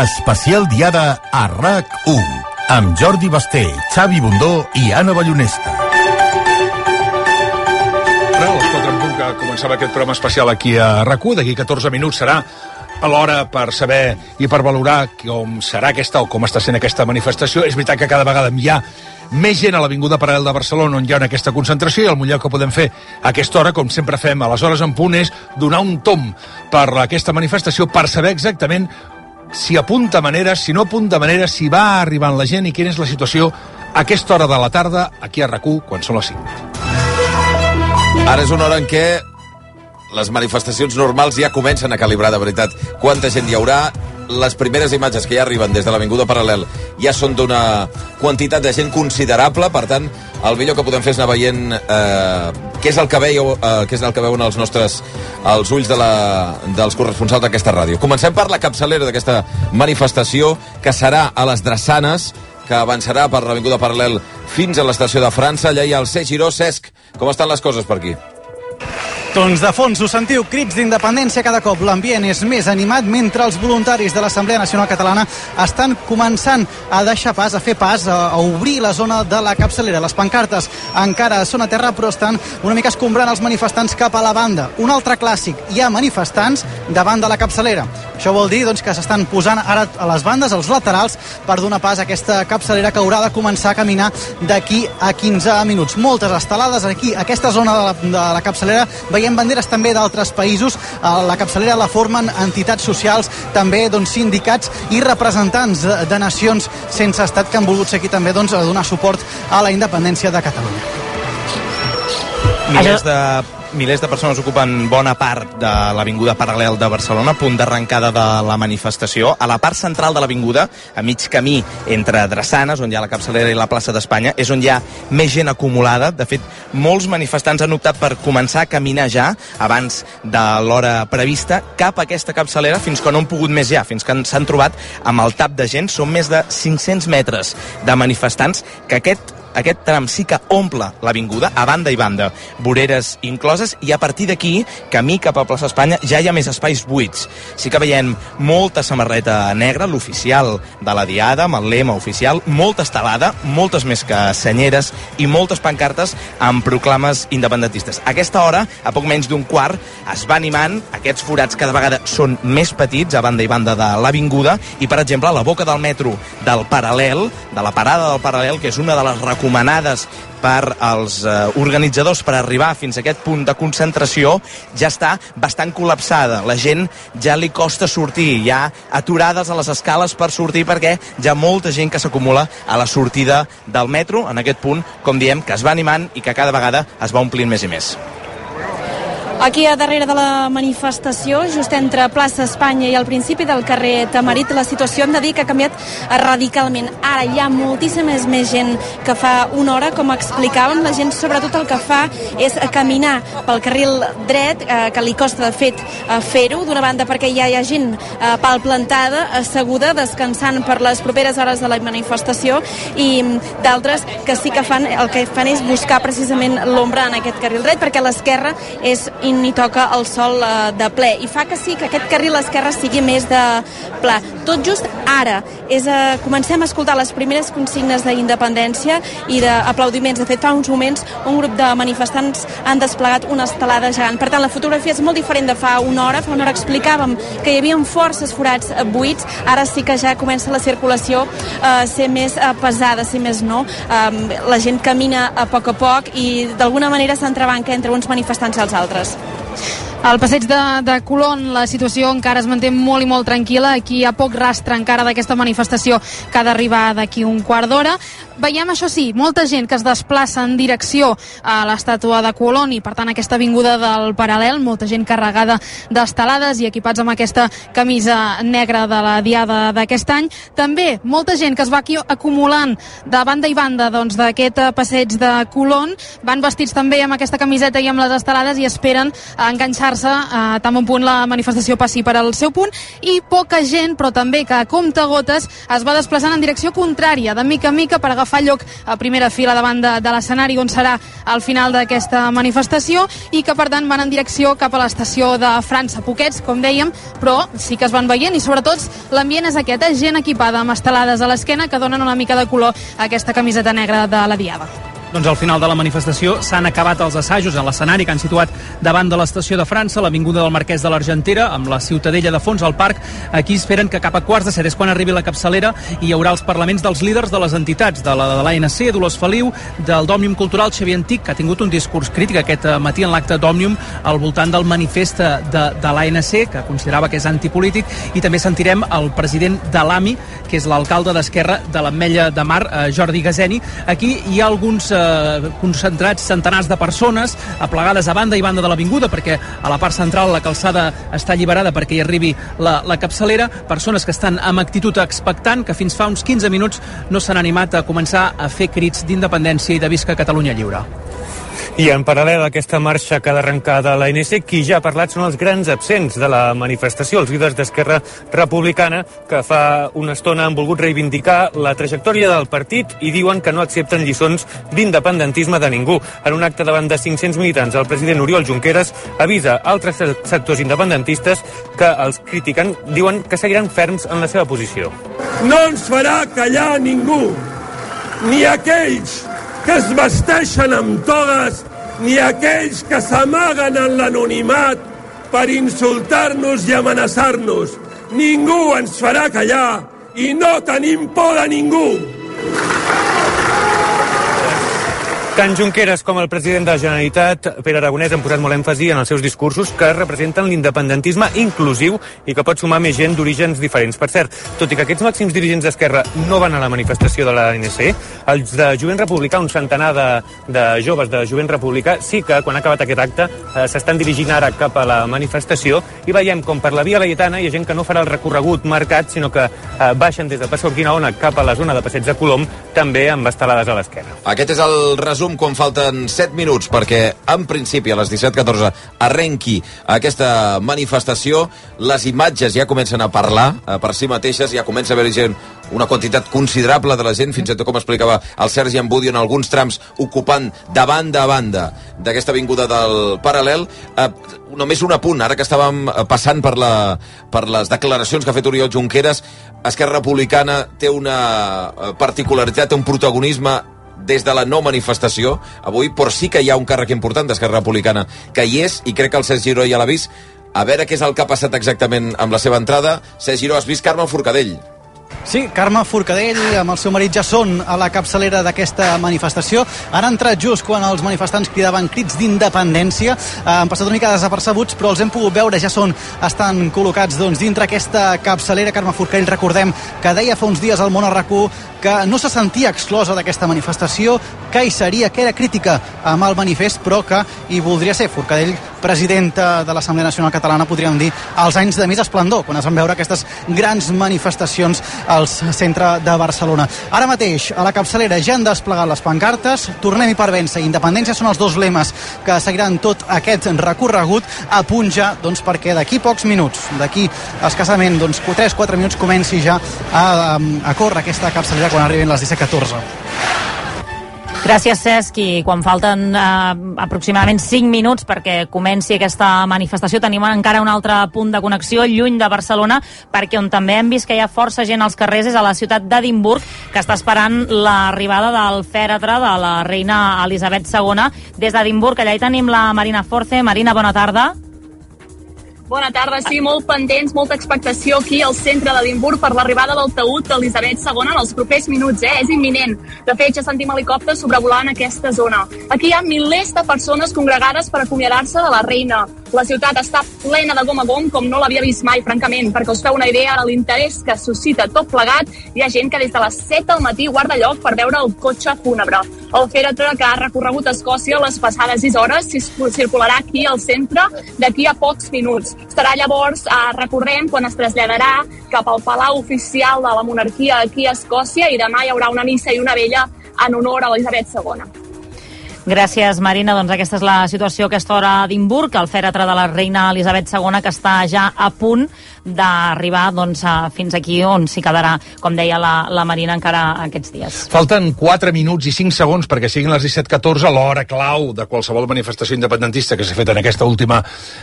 Especial diada a RAC1 amb Jordi Basté, Xavi Bundó i Anna Ballonesta. A les 4 en punt que començava aquest programa especial aquí a RAC1, d'aquí 14 minuts serà a l'hora per saber i per valorar com serà aquesta o com està sent aquesta manifestació. És veritat que cada vegada hi ha més gent a l'Avinguda Paral·lel de Barcelona on hi ha aquesta concentració i el millor que podem fer a aquesta hora, com sempre fem a les hores en punt, és donar un tom per aquesta manifestació per saber exactament si apunta manera, si no apunta manera, si va arribant la gent i quina és la situació a aquesta hora de la tarda aquí a rac quan són les 5. Ara és una hora en què les manifestacions normals ja comencen a calibrar de veritat quanta gent hi haurà. Les primeres imatges que ja arriben des de l'Avinguda Paral·lel ja són d'una quantitat de gent considerable, per tant, el millor que podem fer és anar veient eh, què és el que veieu, eh, què és el que veuen els nostres els ulls de la, dels corresponsals d'aquesta ràdio. Comencem per la capçalera d'aquesta manifestació, que serà a les Drassanes, que avançarà per l'Avinguda Paral·lel fins a l'estació de França. Allà hi ha el C. Giró. Cesc, com estan les coses per aquí? Doncs de fons ho sentiu, crits d'independència cada cop. L'ambient és més animat mentre els voluntaris de l'Assemblea Nacional Catalana estan començant a deixar pas, a fer pas, a, a obrir la zona de la capçalera. Les pancartes encara són a terra, però estan una mica escombrant els manifestants cap a la banda. Un altre clàssic, hi ha manifestants davant de la capçalera. Això vol dir doncs, que s'estan posant ara a les bandes, als laterals, per donar pas a aquesta capçalera que haurà de començar a caminar d'aquí a 15 minuts. Moltes estelades aquí, aquesta zona de la, de la capçalera, veiem banderes també d'altres països. La capçalera la formen entitats socials, també doncs, sindicats i representants de, nacions sense estat que han volgut ser aquí també doncs, a donar suport a la independència de Catalunya. Milers de milers de persones ocupen bona part de l'Avinguda Paral·lel de Barcelona, punt d'arrencada de la manifestació. A la part central de l'Avinguda, a mig camí entre Drassanes, on hi ha la capçalera i la plaça d'Espanya, és on hi ha més gent acumulada. De fet, molts manifestants han optat per començar a caminar ja, abans de l'hora prevista, cap a aquesta capçalera, fins que no han pogut més ja, fins que s'han trobat amb el tap de gent. Són més de 500 metres de manifestants que aquest aquest tram sí que omple l'avinguda, a banda i banda, voreres incloses, i a partir d'aquí, camí cap a plaça Espanya, ja hi ha més espais buits. Sí que veiem molta samarreta negra, l'oficial de la Diada, amb el lema oficial, molta estelada, moltes més que senyeres i moltes pancartes amb proclames independentistes. A aquesta hora, a poc menys d'un quart, es va animant, aquests forats cada vegada són més petits, a banda i banda de l'avinguda, i per exemple, a la boca del metro del Paral·lel, de la parada del Paral·lel, que és una de les recomanades per als eh, organitzadors per arribar fins a aquest punt de concentració ja està bastant col·lapsada. La gent ja li costa sortir, hi ha aturades a les escales per sortir perquè hi ha molta gent que s'acumula a la sortida del metro, en aquest punt, com diem, que es va animant i que cada vegada es va omplint més i més. Aquí a darrere de la manifestació, just entre plaça Espanya i el principi del carrer Tamarit, la situació hem de dir que ha canviat radicalment. Ara hi ha moltíssima més gent que fa una hora, com explicàvem, la gent sobretot el que fa és caminar pel carril dret, eh, que li costa de fet eh, fer-ho, d'una banda perquè ja hi ha gent eh, pal plantada, asseguda, descansant per les properes hores de la manifestació i d'altres que sí que fan, el que fan és buscar precisament l'ombra en aquest carril dret perquè l'esquerra és ni toca el sol eh, de ple i fa que sí que aquest carril esquerre sigui més de pla. Tot just ara és, eh, comencem a escoltar les primeres consignes d'independència i d'aplaudiments. De fet, fa uns moments un grup de manifestants han desplegat una estelada gegant. Per tant, la fotografia és molt diferent de fa una hora. Fa una hora explicàvem que hi havia forces forats eh, buits. Ara sí que ja comença la circulació a ser més eh, pesada, si més no. Eh, la gent camina a poc a poc i d'alguna manera s'entrebanca entre uns manifestants i els altres. Al passeig de, de Colón la situació encara es manté molt i molt tranquil·la. Aquí hi ha poc rastre encara d'aquesta manifestació que ha d'arribar d'aquí un quart d'hora. Veiem, això sí, molta gent que es desplaça en direcció a l'estàtua de Colón i, per tant, aquesta avinguda del Paral·lel, molta gent carregada d'estelades i equipats amb aquesta camisa negra de la diada d'aquest any. També molta gent que es va aquí acumulant de banda i banda doncs, d'aquest doncs, passeig de Colón. Van vestits també amb aquesta camiseta i amb les estelades i esperen enganxar-se eh, tan bon punt la manifestació passi per al seu punt i poca gent, però també que a compte gotes es va desplaçant en direcció contrària, de mica en mica per agafar agafar lloc a primera fila davant de, de l'escenari on serà al final d'aquesta manifestació i que per tant van en direcció cap a l'estació de França. Poquets, com dèiem, però sí que es van veient i sobretot l'ambient és aquest, eh? gent equipada amb estelades a l'esquena que donen una mica de color a aquesta camiseta negra de la Diada. Doncs al final de la manifestació s'han acabat els assajos en l'escenari que han situat davant de l'estació de França, l'Avinguda del Marquès de l'Argentera, amb la Ciutadella de fons al parc. Aquí esperen que cap a quarts de set és quan arribi la capçalera i hi haurà els parlaments dels líders de les entitats, de la de l'ANC, Dolors Feliu, del d'Òmnium Cultural Xavier Antic, que ha tingut un discurs crític aquest eh, matí en l'acte d'Òmnium al voltant del manifest de, de l'ANC, que considerava que és antipolític, i també sentirem el president de l'AMI, que és l'alcalde d'Esquerra de l'Ametlla de Mar, eh, Jordi Gazeni. Aquí hi ha alguns eh, concentrats centenars de persones aplegades a banda i banda de l'avinguda perquè a la part central la calçada està alliberada perquè hi arribi la, la capçalera persones que estan amb actitud expectant que fins fa uns 15 minuts no s'han animat a començar a fer crits d'independència i de visca Catalunya lliure. I en paral·lel a aquesta marxa que ha d'arrencar de l'ANC, qui ja ha parlat són els grans absents de la manifestació, els líders d'Esquerra Republicana, que fa una estona han volgut reivindicar la trajectòria del partit i diuen que no accepten lliçons d'independentisme de ningú. En un acte davant de 500 militants, el president Oriol Junqueras avisa altres sectors independentistes que els critiquen, diuen que seguiran ferms en la seva posició. No ens farà callar ningú, ni aquells que es vesteixen amb togues ni aquells que s'amaguen en l'anonimat per insultar-nos i amenaçar-nos. Ningú ens farà callar i no tenim por de ningú. Tant Junqueras com el president de la Generalitat, Pere Aragonès, han posat molt èmfasi en els seus discursos que representen l'independentisme inclusiu i que pot sumar més gent d'orígens diferents. Per cert, tot i que aquests màxims dirigents d'Esquerra no van a la manifestació de l'ANC, els de Jovent Republicà, un centenar de, de joves de Jovent Republicà, sí que quan ha acabat aquest acte eh, s'estan dirigint ara cap a la manifestació i veiem com per la Via Laietana hi ha gent que no farà el recorregut marcat, sinó que eh, baixen des de Passeig Urquinaona cap a la zona de Passeig de Colom, també amb estelades a l'esquerra. Aquest és el resum quan falten 7 minuts perquè en principi a les 17.14 arrenqui aquesta manifestació. Les imatges ja comencen a parlar eh, per si mateixes, ja comença a haver gent una quantitat considerable de la gent, fins i tot com explicava el Sergi Ambudi en alguns trams ocupant de banda a banda d'aquesta avinguda del Paral·lel. Eh, només un apunt, ara que estàvem eh, passant per, la, per les declaracions que ha fet Oriol Junqueras, Esquerra Republicana té una eh, particularitat, un protagonisme des de la no manifestació avui, però sí que hi ha un càrrec important d'Esquerra Republicana que hi és, i crec que el Cesc Giró ja l'ha vist. A veure què és el que ha passat exactament amb la seva entrada. Cesc Giró, has vist Carme Forcadell? Sí, Carme Forcadell amb el seu marit ja són a la capçalera d'aquesta manifestació. Han entrat just quan els manifestants cridaven crits d'independència. Eh, han passat una mica desapercebuts, però els hem pogut veure, ja són, estan col·locats doncs, dintre aquesta capçalera. Carme Forcadell, recordem que deia fa uns dies al món RAC1 que no se sentia exclosa d'aquesta manifestació, que hi seria, que era crítica amb el manifest, però que hi voldria ser. Forcadell, presidenta de l'Assemblea Nacional Catalana, podríem dir, als anys de més esplendor, quan es van veure aquestes grans manifestacions al centre de Barcelona. Ara mateix, a la capçalera ja han desplegat les pancartes, tornem-hi per vèncer, independència són els dos lemes que seguiran tot aquest recorregut a punt ja, doncs, perquè d'aquí pocs minuts, d'aquí escassament doncs, 3-4 minuts comenci ja a, a córrer aquesta capçalera quan arribin les 17.14. Gràcies, Cesc. I quan falten eh, aproximadament 5 minuts perquè comenci aquesta manifestació, tenim encara un altre punt de connexió lluny de Barcelona, perquè on també hem vist que hi ha força gent als carrers és a la ciutat d'Edimburg, que està esperant l'arribada del fèretre de la reina Elisabet II. Des d'Edimburg, allà hi tenim la Marina Force. Marina, bona tarda. Bona tarda, sí, molt pendents, molta expectació aquí al centre d'Edimburg per l'arribada del taüt d'Elisabet II en els propers minuts, eh? És imminent. De fet, ja sentim helicòpters sobrevolant aquesta zona. Aquí hi ha milers de persones congregades per acomiadar-se de la reina. La ciutat està plena de gom a gom com no l'havia vist mai, francament, perquè us feu una idea de l'interès que suscita tot plegat. Hi ha gent que des de les 7 del matí guarda lloc per veure el cotxe fúnebre. El fèretre que ha recorregut Escòcia les passades 6 hores circularà aquí al centre d'aquí a pocs minuts. Estarà llavors, eh, recordem, quan es traslladarà cap al Palau Oficial de la Monarquia aquí a Escòcia i demà hi haurà una missa i una vella en honor a Elisabet II. Gràcies, Marina. Doncs aquesta és la situació a aquesta hora a Edimburg, el fèretre de la reina Elisabet II, que està ja a punt d'arribar doncs, fins aquí on s'hi quedarà, com deia la, la Marina, encara aquests dies. Falten 4 minuts i 5 segons perquè siguin les 17.14 l'hora clau de qualsevol manifestació independentista que s'ha fet en aquesta última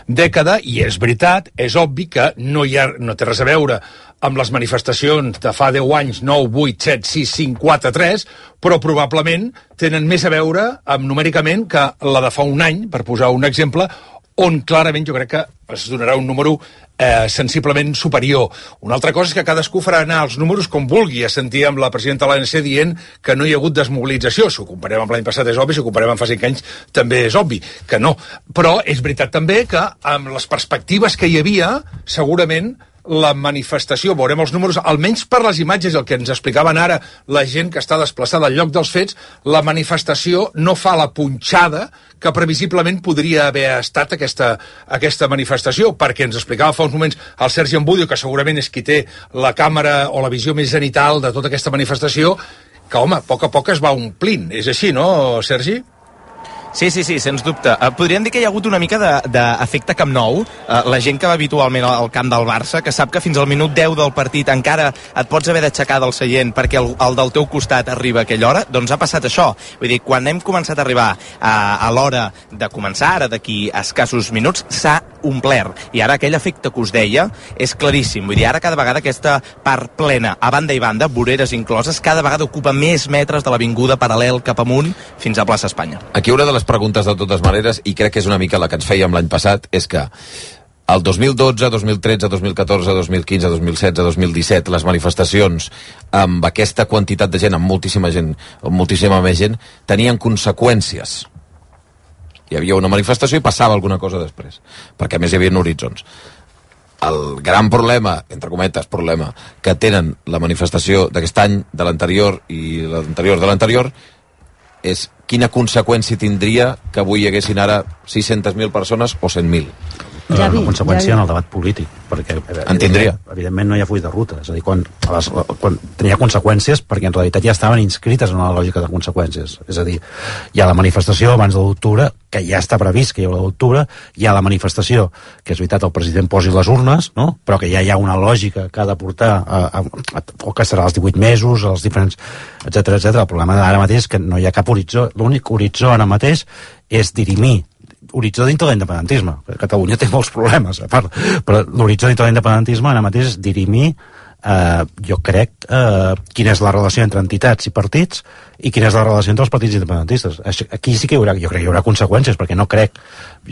dècada i és veritat, és obvi que no, hi ha, no té res a veure amb les manifestacions de fa 10 anys, 9, 8, 7, 6, 5, 4, 3, però probablement tenen més a veure amb numèricament que la de fa un any, per posar un exemple, on clarament jo crec que es donarà un número eh, sensiblement superior. Una altra cosa és que cadascú farà anar els números com vulgui. Ja sentíem la presidenta de l'ANC dient que no hi ha hagut desmobilització. Si ho comparem amb l'any passat és obvi, si ho comparem amb fa 5 anys també és obvi que no. Però és veritat també que amb les perspectives que hi havia, segurament la manifestació, veurem els números, almenys per les imatges, el que ens explicaven ara la gent que està desplaçada al lloc dels fets, la manifestació no fa la punxada que previsiblement podria haver estat aquesta, aquesta manifestació, perquè ens explicava fa uns moments el Sergi Ambudio, que segurament és qui té la càmera o la visió més zenital de tota aquesta manifestació, que, home, a poc a poc es va omplint. És així, no, Sergi? Sí, sí, sí, sens dubte. Uh, podríem dir que hi ha hagut una mica de- d'efecte Camp Nou. Uh, la gent que va habitualment al camp del Barça, que sap que fins al minut 10 del partit encara et pots haver d'aixecar del seient perquè el, el del teu costat arriba a aquella hora, doncs ha passat això. Vull dir, quan hem començat a arribar a, a l'hora de començar, ara d'aquí escassos minuts, s'ha omplert. I ara aquell efecte que us deia és claríssim. Vull dir, ara cada vegada aquesta part plena, a banda i banda, voreres incloses, cada vegada ocupa més metres de l'avinguda paral·lel cap amunt fins a plaça Espanya. Aquí una de les preguntes de totes maneres, i crec que és una mica la que ens fèiem l'any passat, és que el 2012, 2013, 2014, 2015, 2016, 2017, les manifestacions amb aquesta quantitat de gent, amb moltíssima gent, amb moltíssima més gent, tenien conseqüències. Hi havia una manifestació i passava alguna cosa després, perquè a més hi havia horitzons. El gran problema, entre cometes, problema, que tenen la manifestació d'aquest any, de l'anterior i l'anterior de l'anterior, és quina conseqüència tindria que avui hi haguessin ara 600.000 persones o 100.000. Ja una conseqüència en el debat polític, perquè eh, En tindria. evidentment- Evidentment no hi ha full de ruta, és a dir, quan, a les, quan tenia conseqüències, perquè en realitat ja estaven inscrites en la lògica de conseqüències. És a dir, hi ha la manifestació abans de l'octubre, que ja està previst que hi haurà l'octubre, hi ha la manifestació, que és veritat, el president posi les urnes, no? però que ja hi ha una lògica que ha de portar, a, a, a, o que serà els 18 mesos, els diferents, etc etc. El problema d'ara mateix és que no hi ha cap horitzó, l'únic horitzó ara mateix és dirimir horitzó dintre de l'independentisme. Catalunya té molts problemes, a part, però l'horitzó dintre de l'independentisme ara mateix és dirimir eh, jo crec eh, quina és la relació entre entitats i partits i quina és la relació entre els partits independentistes. Aquí sí que hi haurà, jo crec que hi haurà conseqüències, perquè no crec,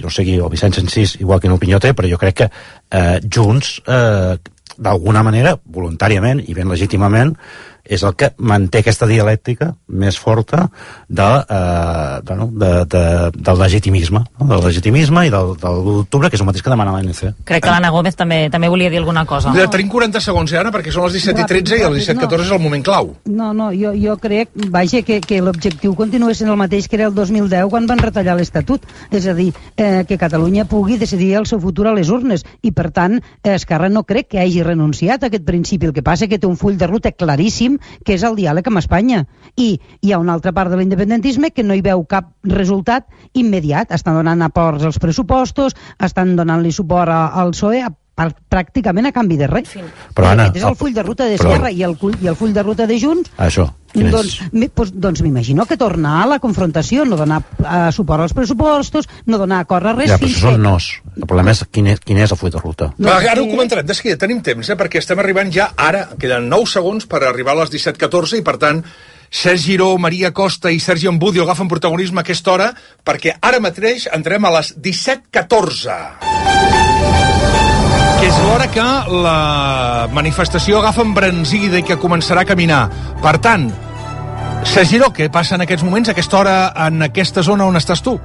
no sé qui, el Vicent Sensís, igual que opinió té, però jo crec que eh, Junts, eh, d'alguna manera, voluntàriament i ben legítimament, és el que manté aquesta dialèctica més forta de, eh, bueno, de, de, del legitimisme, no? del legitimisme i del, del 1 d'octubre, que és el mateix que demana l'ANC. Crec que l'Anna Gómez també també volia dir alguna cosa. Ja tenim 40 segons, eh, Anna, perquè són les 17 i 13 i el 17 i 14 és el moment clau. No, no, jo, jo crec, vaja, que, que l'objectiu continua sent el mateix que era el 2010 quan van retallar l'Estatut. És a dir, eh, que Catalunya pugui decidir el seu futur a les urnes. I, per tant, Esquerra no crec que hagi renunciat a aquest principi. El que passa que té un full de ruta claríssim, que és el diàleg amb Espanya. I hi ha una altra part de l'independentisme que no hi veu cap resultat immediat. Estan donant aports als pressupostos, estan donant-li suport al PSOE, pràcticament a canvi de res. Però, Anna, és el el- full de ruta però- d'Esquerra i, el, i el full de ruta de Junts Això, quin doncs, doncs, doncs m'imagino que tornar a la confrontació, no donar uh, suport als pressupostos, no donar acord a res Ja, però això són que... nos. El problema és quin és, quin és el full de ruta. Va, ara ho comentarem, de seguida tenim temps, eh, perquè estem arribant ja ara, queden 9 segons per arribar a les 17.14 i per tant Sergi Giró, Maria Costa i Sergi Embudio agafen protagonisme a aquesta hora perquè ara mateix entrem a les 17.14 és l'hora que la manifestació agafa embranzida i que començarà a caminar. Per tant, Sergi què passa en aquests moments, a aquesta hora, en aquesta zona on estàs tu?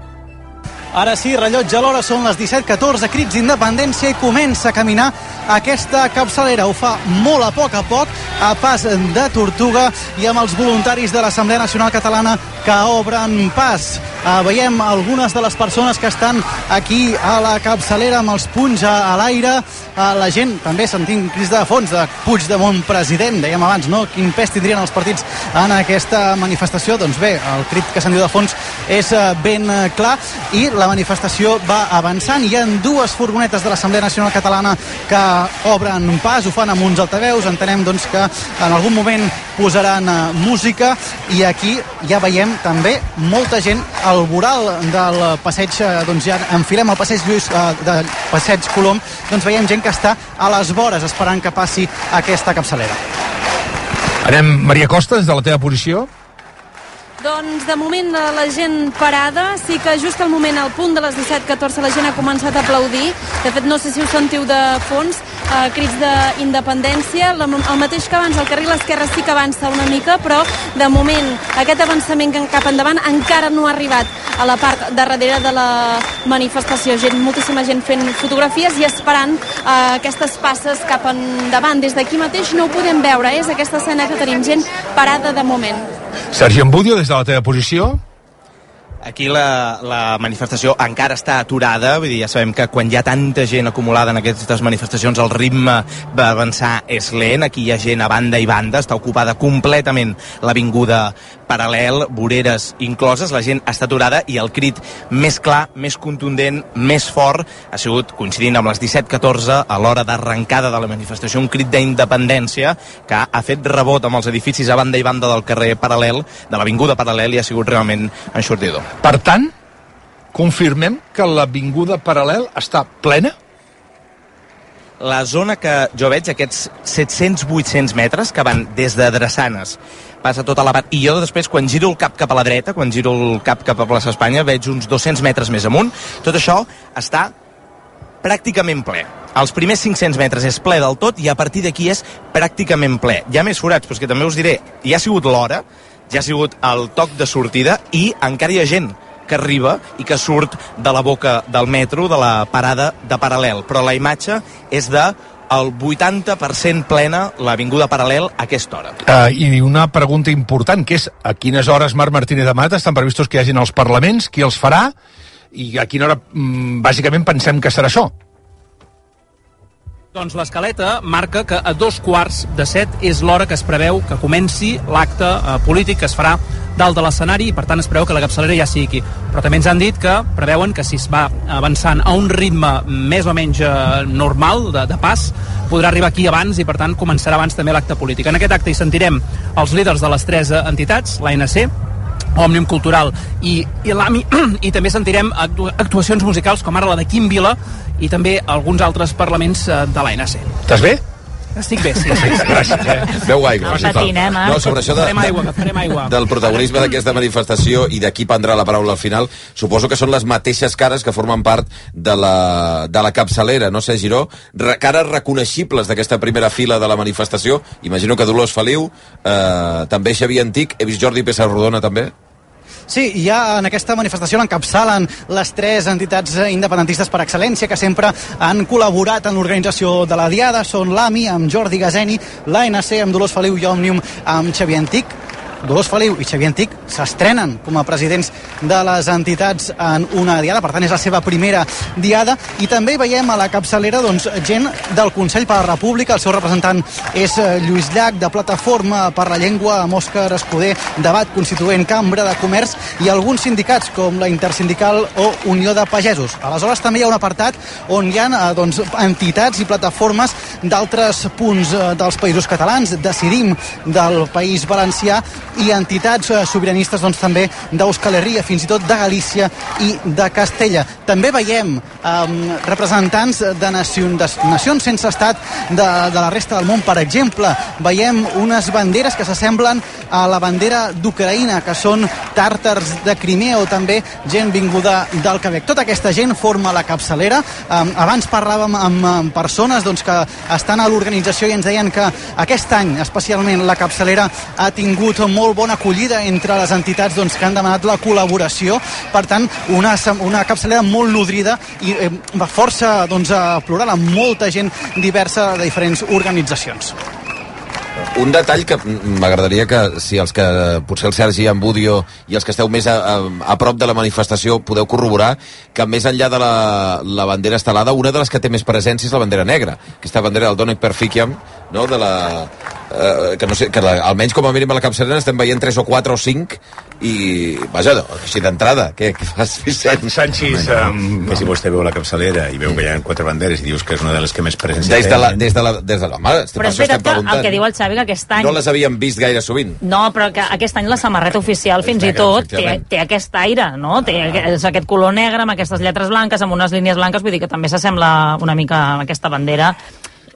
Ara sí, rellotge a l'hora, són les 17.14, crits d'independència i comença a caminar aquesta capçalera. Ho fa molt a poc a poc, a pas de tortuga i amb els voluntaris de l'Assemblea Nacional Catalana que obren pas. Uh, veiem algunes de les persones que estan aquí a la capçalera amb els punys a, a l'aire. Uh, la gent també sentint crits de fons de Puigdemont president. Dèiem abans, no? Quin pes tindrien els partits en aquesta manifestació? Doncs bé, el crit que se'n diu de fons és uh, ben uh, clar i la manifestació va avançant. Hi ha dues furgonetes de l'Assemblea Nacional Catalana que obren pas, ho fan amb uns altaveus. Entenem doncs, que en algun moment posaran uh, música i aquí ja veiem també molta gent al voral del passeig, eh, doncs ja enfilem el passeig Lluís, eh, de passeig Colom, doncs veiem gent que està a les vores esperant que passi aquesta capçalera. Anem, Maria Costa, des de la teva posició. Doncs de moment eh, la gent parada, sí que just al moment, al punt de les 17.14, la gent ha començat a aplaudir. De fet, no sé si ho sentiu de fons, eh, crits d'independència. El mateix que abans, el carril esquerre sí que avança una mica, però de moment aquest avançament cap endavant encara no ha arribat a la part de darrere de la manifestació. Gent, moltíssima gent fent fotografies i esperant eh, aquestes passes cap endavant. Des d'aquí mateix no ho podem veure, és aquesta escena que tenim, gent parada de moment. Sergi Embudio, des de la teva posició. Aquí la, la manifestació encara està aturada, vull dir, ja sabem que quan hi ha tanta gent acumulada en aquestes manifestacions el ritme d'avançar és lent, aquí hi ha gent a banda i banda, està ocupada completament l'avinguda paral·lel, voreres incloses, la gent està aturada i el crit més clar, més contundent, més fort, ha sigut coincidint amb les 17.14 a l'hora d'arrencada de la manifestació, un crit d'independència que ha fet rebot amb els edificis a banda i banda del carrer paral·lel, de l'avinguda paral·lel i ha sigut realment enxortidor. Per tant, confirmem que l'avinguda paral·lel està plena? La zona que jo veig, aquests 700-800 metres que van des de Drassanes, passa tota la part... I jo després, quan giro el cap cap a la dreta, quan giro el cap cap a plaça Espanya, veig uns 200 metres més amunt. Tot això està pràcticament ple. Els primers 500 metres és ple del tot i a partir d'aquí és pràcticament ple. Hi ha més forats, però és que també us diré, ja ha sigut l'hora, ja ha sigut el toc de sortida i encara hi ha gent que arriba i que surt de la boca del metro, de la parada de paral·lel. Però la imatge és de el 80% plena l'Avinguda Paral·lel a aquesta hora. Uh, I una pregunta important, que és a quines hores Marc Martínez de Mata estan previstos que hi hagin els parlaments, qui els farà, i a quina hora, mm, bàsicament, pensem que serà això? Doncs l'escaleta marca que a dos quarts de set és l'hora que es preveu que comenci l'acte eh, polític que es farà dalt de l'escenari i per tant es preveu que la capçalera ja sigui aquí. Però també ens han dit que preveuen que si es va avançant a un ritme més o menys eh, normal de, de pas, podrà arribar aquí abans i per tant començarà abans també l'acte polític. En aquest acte hi sentirem els líders de les tres eh, entitats, l'ANC, Òmnium Cultural i, i l'AMI i també sentirem actu actuacions musicals com ara la de Quim Vila i també alguns altres parlaments eh, de l'ANC. Estàs bé? Estic bé, sí. sí, sí. Gràcies, eh? Beu aigua. El patint, eh? No, sobre això de, Farem aigua, farem aigua. del protagonisme d'aquesta manifestació i de qui prendrà la paraula al final, suposo que són les mateixes cares que formen part de la, de la capçalera, no sé, Giró? Re, cares reconeixibles d'aquesta primera fila de la manifestació. Imagino que Dolors Feliu, eh, també Xavier Antic, he vist Jordi Pessarrodona també. Sí, ja en aquesta manifestació l'encapçalen les tres entitats independentistes per excel·lència que sempre han col·laborat en l'organització de la Diada. Són l'AMI amb Jordi Gazeni, l'ANC amb Dolors Feliu i Òmnium amb Xavier Antic. Dolors Feliu i Xavier Antic s'estrenen com a presidents de les entitats en una diada, per tant és la seva primera diada, i també veiem a la capçalera doncs, gent del Consell per la República, el seu representant és eh, Lluís Llach, de Plataforma per la Llengua, amb Òscar Escudé, Debat Constituent, Cambra de Comerç, i alguns sindicats com la Intersindical o Unió de Pagesos. Aleshores també hi ha un apartat on hi ha eh, doncs, entitats i plataformes d'altres punts eh, dels països catalans, Decidim del País Valencià, i entitats eh, sobiranistes doncs, també d'Euskal Herria, fins i tot de Galícia i de Castella. També veiem eh, representants de, nacions, de nacions sense estat de, de la resta del món. Per exemple, veiem unes banderes que s'assemblen a la bandera d'Ucraïna, que són tàrtars de Crimea o també gent vinguda del Quebec. Tota aquesta gent forma la capçalera. Um, abans parlàvem amb, amb persones doncs, que estan a l'organització i ens deien que aquest any, especialment, la capçalera ha tingut molt bona acollida entre les entitats doncs, que han demanat la col·laboració. Per tant, una, una capçalera molt nodrida i eh, força doncs, plural amb molta gent diversa de diferents organitzacions. Un detall que m'agradaria que, si els que potser el Sergi en Budio i els que esteu més a, a, a prop de la manifestació podeu corroborar que més enllà de la, la bandera estelada, una de les que té més presència és la bandera negra, aquesta bandera del Donek Perficiam, no? de la, eh, que no sé, que la, almenys com a mínim a la capçalera estem veient 3 o 4 o 5 i, vaja, no, així d'entrada què, què fas, Vicent? Sanchis um, que si vostè veu la capçalera i veu que hi ha quatre banderes i dius que és una de les que més presència des de la, des de la, des de la home, però és veritat que el que diu el Xavi que aquest any no les havíem vist gaire sovint no, però que aquest any la samarreta oficial fins i tot té, té aquest aire no? té és aquest color negre amb aquestes lletres blanques amb unes línies blanques, vull dir que també s'assembla una mica a aquesta bandera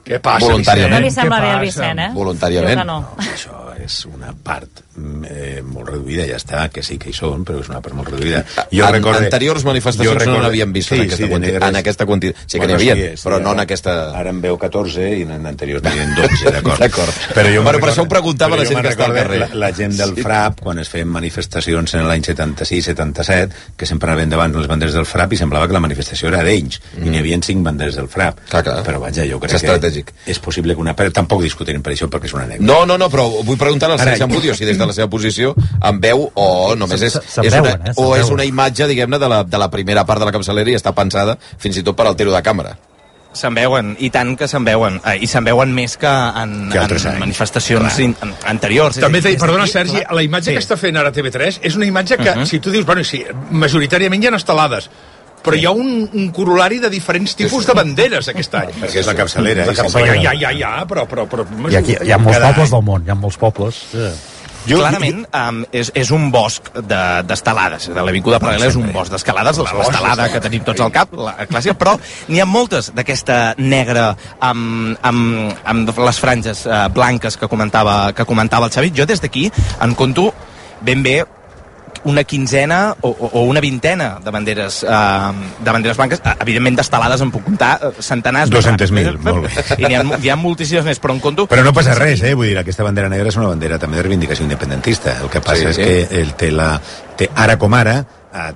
què passa, Voluntàriament. No li sembla bé al Vicent, eh? Voluntàriament. No. no. Això és una part eh, molt reduïda, ja està, que sí que hi són, però és una part molt reduïda. Jo en, recorde, anteriors manifestacions recorde, no n'havíem vist sí, en, aquesta sí, quantitat, negres, en aquesta quantitat. Sí que bueno, n'hi havia, sí, sí, però no en aquesta... Ara en veu 14 i en anteriors n'hi havia 12, d'acord. d'acord. Però jo bueno, per això ho preguntava la gent que està al carrer. La, la gent del sí. FRAP, quan es feien manifestacions en l'any 76-77, que sempre anaven davant les banderes del FRAP i semblava que la manifestació era d'ells, mm. i n'hi havia cinc banderes del FRAP. Clar, clar. Però vaja, jo crec estratègic. és possible que una... Però tampoc discutirem per això, perquè és una anècdota. No, no, no, però vull preguntar al Sergi Ambudio si des de la seva posició en veu o només és, és una, eh? o és una imatge, diguem-ne, de, la, de la primera part de la capçalera i està pensada fins i tot per al tiro de càmera. Se'n veuen, i tant que se'n veuen. Eh, I se'n veuen més que en, que en manifestacions in, anteriors. També, dir, perdona, Sergi, la imatge sí. que està fent ara TV3 és una imatge que, uh -huh. si tu dius, bueno, sí, majoritàriament hi ha estelades, però sí. hi ha un, un corolari de diferents tipus de banderes aquest any. Perquè és la capçalera. La capçalera. Ja, ja, ja, però... però, però I aquí hi ha molts pobles del món, hi ha molts pobles. Sí. Jo, Clarament, um, és, és un bosc d'estelades. De, de l'Avinguda Paral·lela és un bosc d'escalades, l'estelada que tenim tots al cap, la clàssica, però n'hi ha moltes d'aquesta negra amb, amb, amb les franges uh, blanques que comentava, que comentava el Xavi. Jo des d'aquí en conto ben bé una quinzena o, o una vintena de banderes, uh, de banderes blanques. Uh, evidentment, d'estelades en puc comptar uh, centenars. 200.000, molt bé. I n'hi ha, hi ha moltíssimes més, però en conto... Però no passa res, eh? Vull dir, aquesta bandera negra és una bandera també de reivindicació independentista. El que passa sí, és sí. que el té, la, té ara com ara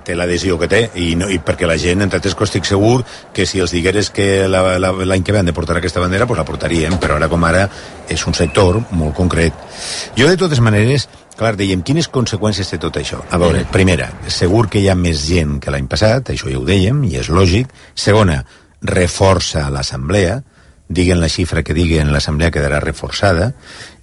té l'adhesió que té i, no, i perquè la gent, entre altres estic segur que si els digueres que l'any que ve han de portar aquesta bandera, pues la portaríem però ara com ara és un sector molt concret jo de totes maneres Clar, dèiem, quines conseqüències té tot això? A veure, primera, segur que hi ha més gent que l'any passat, això ja ho dèiem, i és lògic. Segona, reforça l'assemblea, diguen la xifra que diguen, l'assemblea quedarà reforçada.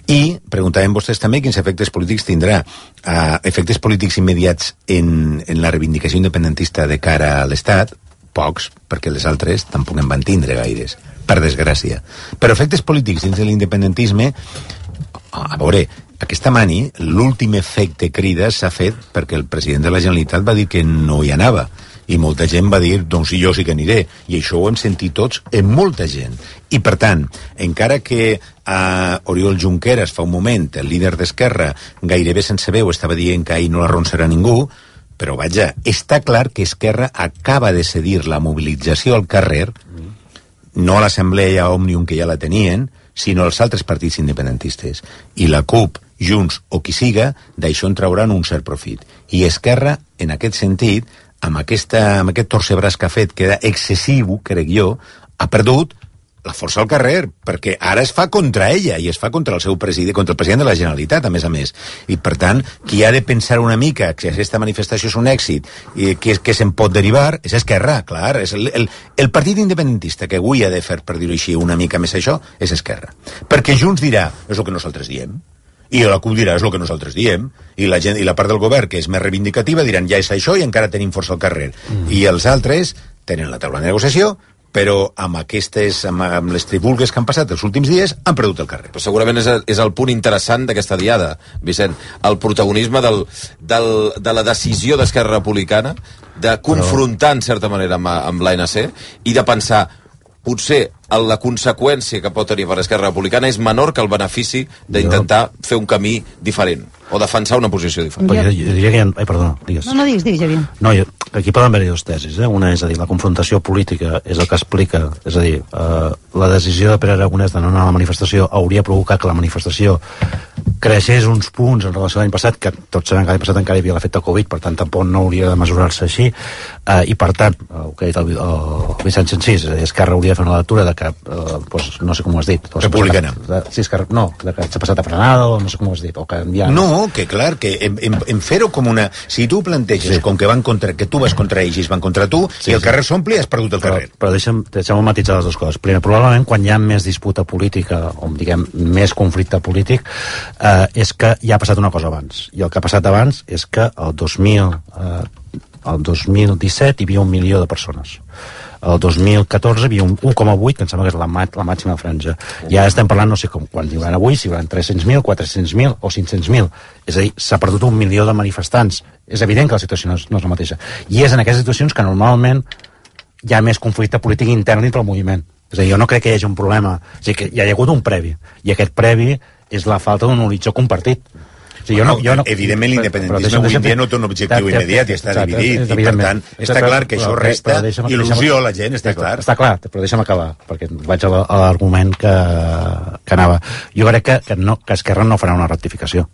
I preguntàvem vostès també quins efectes polítics tindrà. Uh, efectes polítics immediats en, en la reivindicació independentista de cara a l'Estat, pocs, perquè les altres tampoc en van tindre gaires, per desgràcia. Però efectes polítics dins de l'independentisme, a veure, aquesta mani, l'últim efecte crida s'ha fet perquè el president de la Generalitat va dir que no hi anava i molta gent va dir, doncs jo sí que aniré. I això ho hem sentit tots en molta gent. I per tant, encara que a uh, Oriol Junqueras fa un moment el líder d'Esquerra gairebé sense veu estava dient que ahir no l'arronsarà ningú però vaja, està clar que Esquerra acaba de cedir la mobilització al carrer no a l'Assemblea Òmnium que ja la tenien sinó als altres partits independentistes. I la CUP Junts o qui siga, d'això en trauran un cert profit. I Esquerra, en aquest sentit, amb, aquesta, amb aquest torcebràs que ha fet, que era excessiu, crec jo, ha perdut la força al carrer, perquè ara es fa contra ella i es fa contra el seu president, contra el president de la Generalitat, a més a més. I, per tant, qui ha de pensar una mica que aquesta manifestació és un èxit i que, que se'n pot derivar és Esquerra, clar. És el, el, el partit independentista que avui ha de fer, per dir-ho així, una mica més això, és Esquerra. Perquè Junts dirà, és el que nosaltres diem, i la CUP dirà és el que nosaltres diem i la, gent, i la part del govern que és més reivindicativa diran ja és això i encara tenim força al carrer mm. i els altres tenen la taula de negociació però amb aquestes, amb, amb les tribulgues que han passat els últims dies, han perdut el carrer. Però segurament és, és el punt interessant d'aquesta diada, Vicent, el protagonisme del, del, de la decisió d'Esquerra Republicana de confrontar, en certa manera, amb, amb l'ANC i de pensar, potser la conseqüència que pot tenir per Esquerra Republicana és menor que el benefici d'intentar fer un camí diferent o defensar una posició diferent. Jo, jo diria que hi ha... Ai, perdona, digues. No, no digues, digues, Javier. No, jo, aquí poden haver-hi dues tesis. Eh? Una és a dir, la confrontació política és el que explica, és a dir, eh, la decisió de Pere Aragonès de no anar a la manifestació hauria provocat que la manifestació creixés uns punts en relació a l'any passat, que tots sabem que l'any passat encara hi havia l'efecte Covid, per tant tampoc no hauria de mesurar-se així, eh, i per tant, el que ha dit el, el a dir, Esquerra hauria de fer una lectura de que, eh, pues, no sé com ho has dit. s'ha Republicana. a- Sí, Esquerra, no, de que s'ha passat a frenada, o no sé com ho has dit, o que ja... No, que clar, que en, en, en fer-ho com una... Si tu planteges sí. com que van contra, que tu vas contra ells i ells van contra tu, Sí, i el sí. carrer s'omple, has perdut el però, carrer. però deixa'm, deixa'm matitzar les dues coses. Primer, probablement quan hi ha més disputa política, o diguem, més conflicte polític, eh, és que ja ha passat una cosa abans. I el que ha passat abans és que el 2000, eh, el 2017 hi havia un milió de persones. El 2014 hi havia un 1,8, que em sembla que és la, la màxima franja. I ara estem parlant, no sé com, quan hi avui, si hi haurà 300.000, 400.000 o 500.000. És a dir, s'ha perdut un milió de manifestants. És evident que la situació no és, no és la mateixa. I és en aquestes situacions que normalment hi ha més conflicte polític intern dintre el moviment. És a dir, jo no crec que hi hagi un problema. O sigui, que hi ha hagut un previ. I aquest previ és la falta d'un horitzó compartit. O sigui, jo no, jo no, Evidentment, l'independentisme avui en dia no té un objectiu Exacte, immediat i està exacte, dividit. I, per tant, està clar que això resta però deixa'm- il·lusió deixa'm- a la gent, està clar. Està clar, però deixa'm acabar, perquè vaig a l'argument que, que anava. Jo crec que, que, no, que Esquerra no farà una rectificació.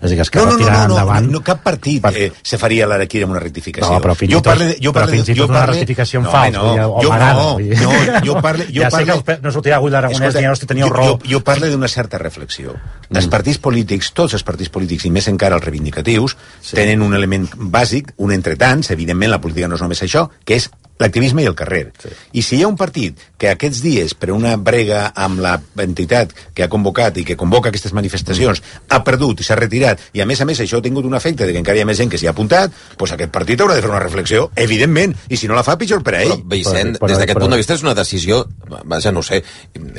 És a dir, que No, Esquerra no, no, tirarà no, no, endavant... no, cap partit eh, se faria l'araquí amb una rectificació. No, però fins i jo tot- parle, jo però parle, fins i tot una rectificació en no, fals, no, vull dir, o jo, marada, no, vull dir. no, jo parle, jo Ja sé parle, que els pe- no sortirà avui l'Aragonès dient, "Hosti, teníeu raó". Jo, jo parle d'una certa reflexió. Els partits polítics, tots els partits polítics, i més encara els reivindicatius, sí. tenen un element bàsic, un entretants, evidentment la política no és només això, que és l'activisme i el carrer. Sí. I si hi ha un partit que aquests dies, per una brega amb la entitat que ha convocat i que convoca aquestes manifestacions, mm. ha perdut i s'ha retirat, i a més a més això ha tingut un efecte de que encara hi ha més gent que s'hi ha apuntat, doncs aquest partit haurà de fer una reflexió, evidentment, i si no la fa, pitjor per a ell. Però, Vicent, des d'aquest punt de vista és una decisió, vaja, no ho sé,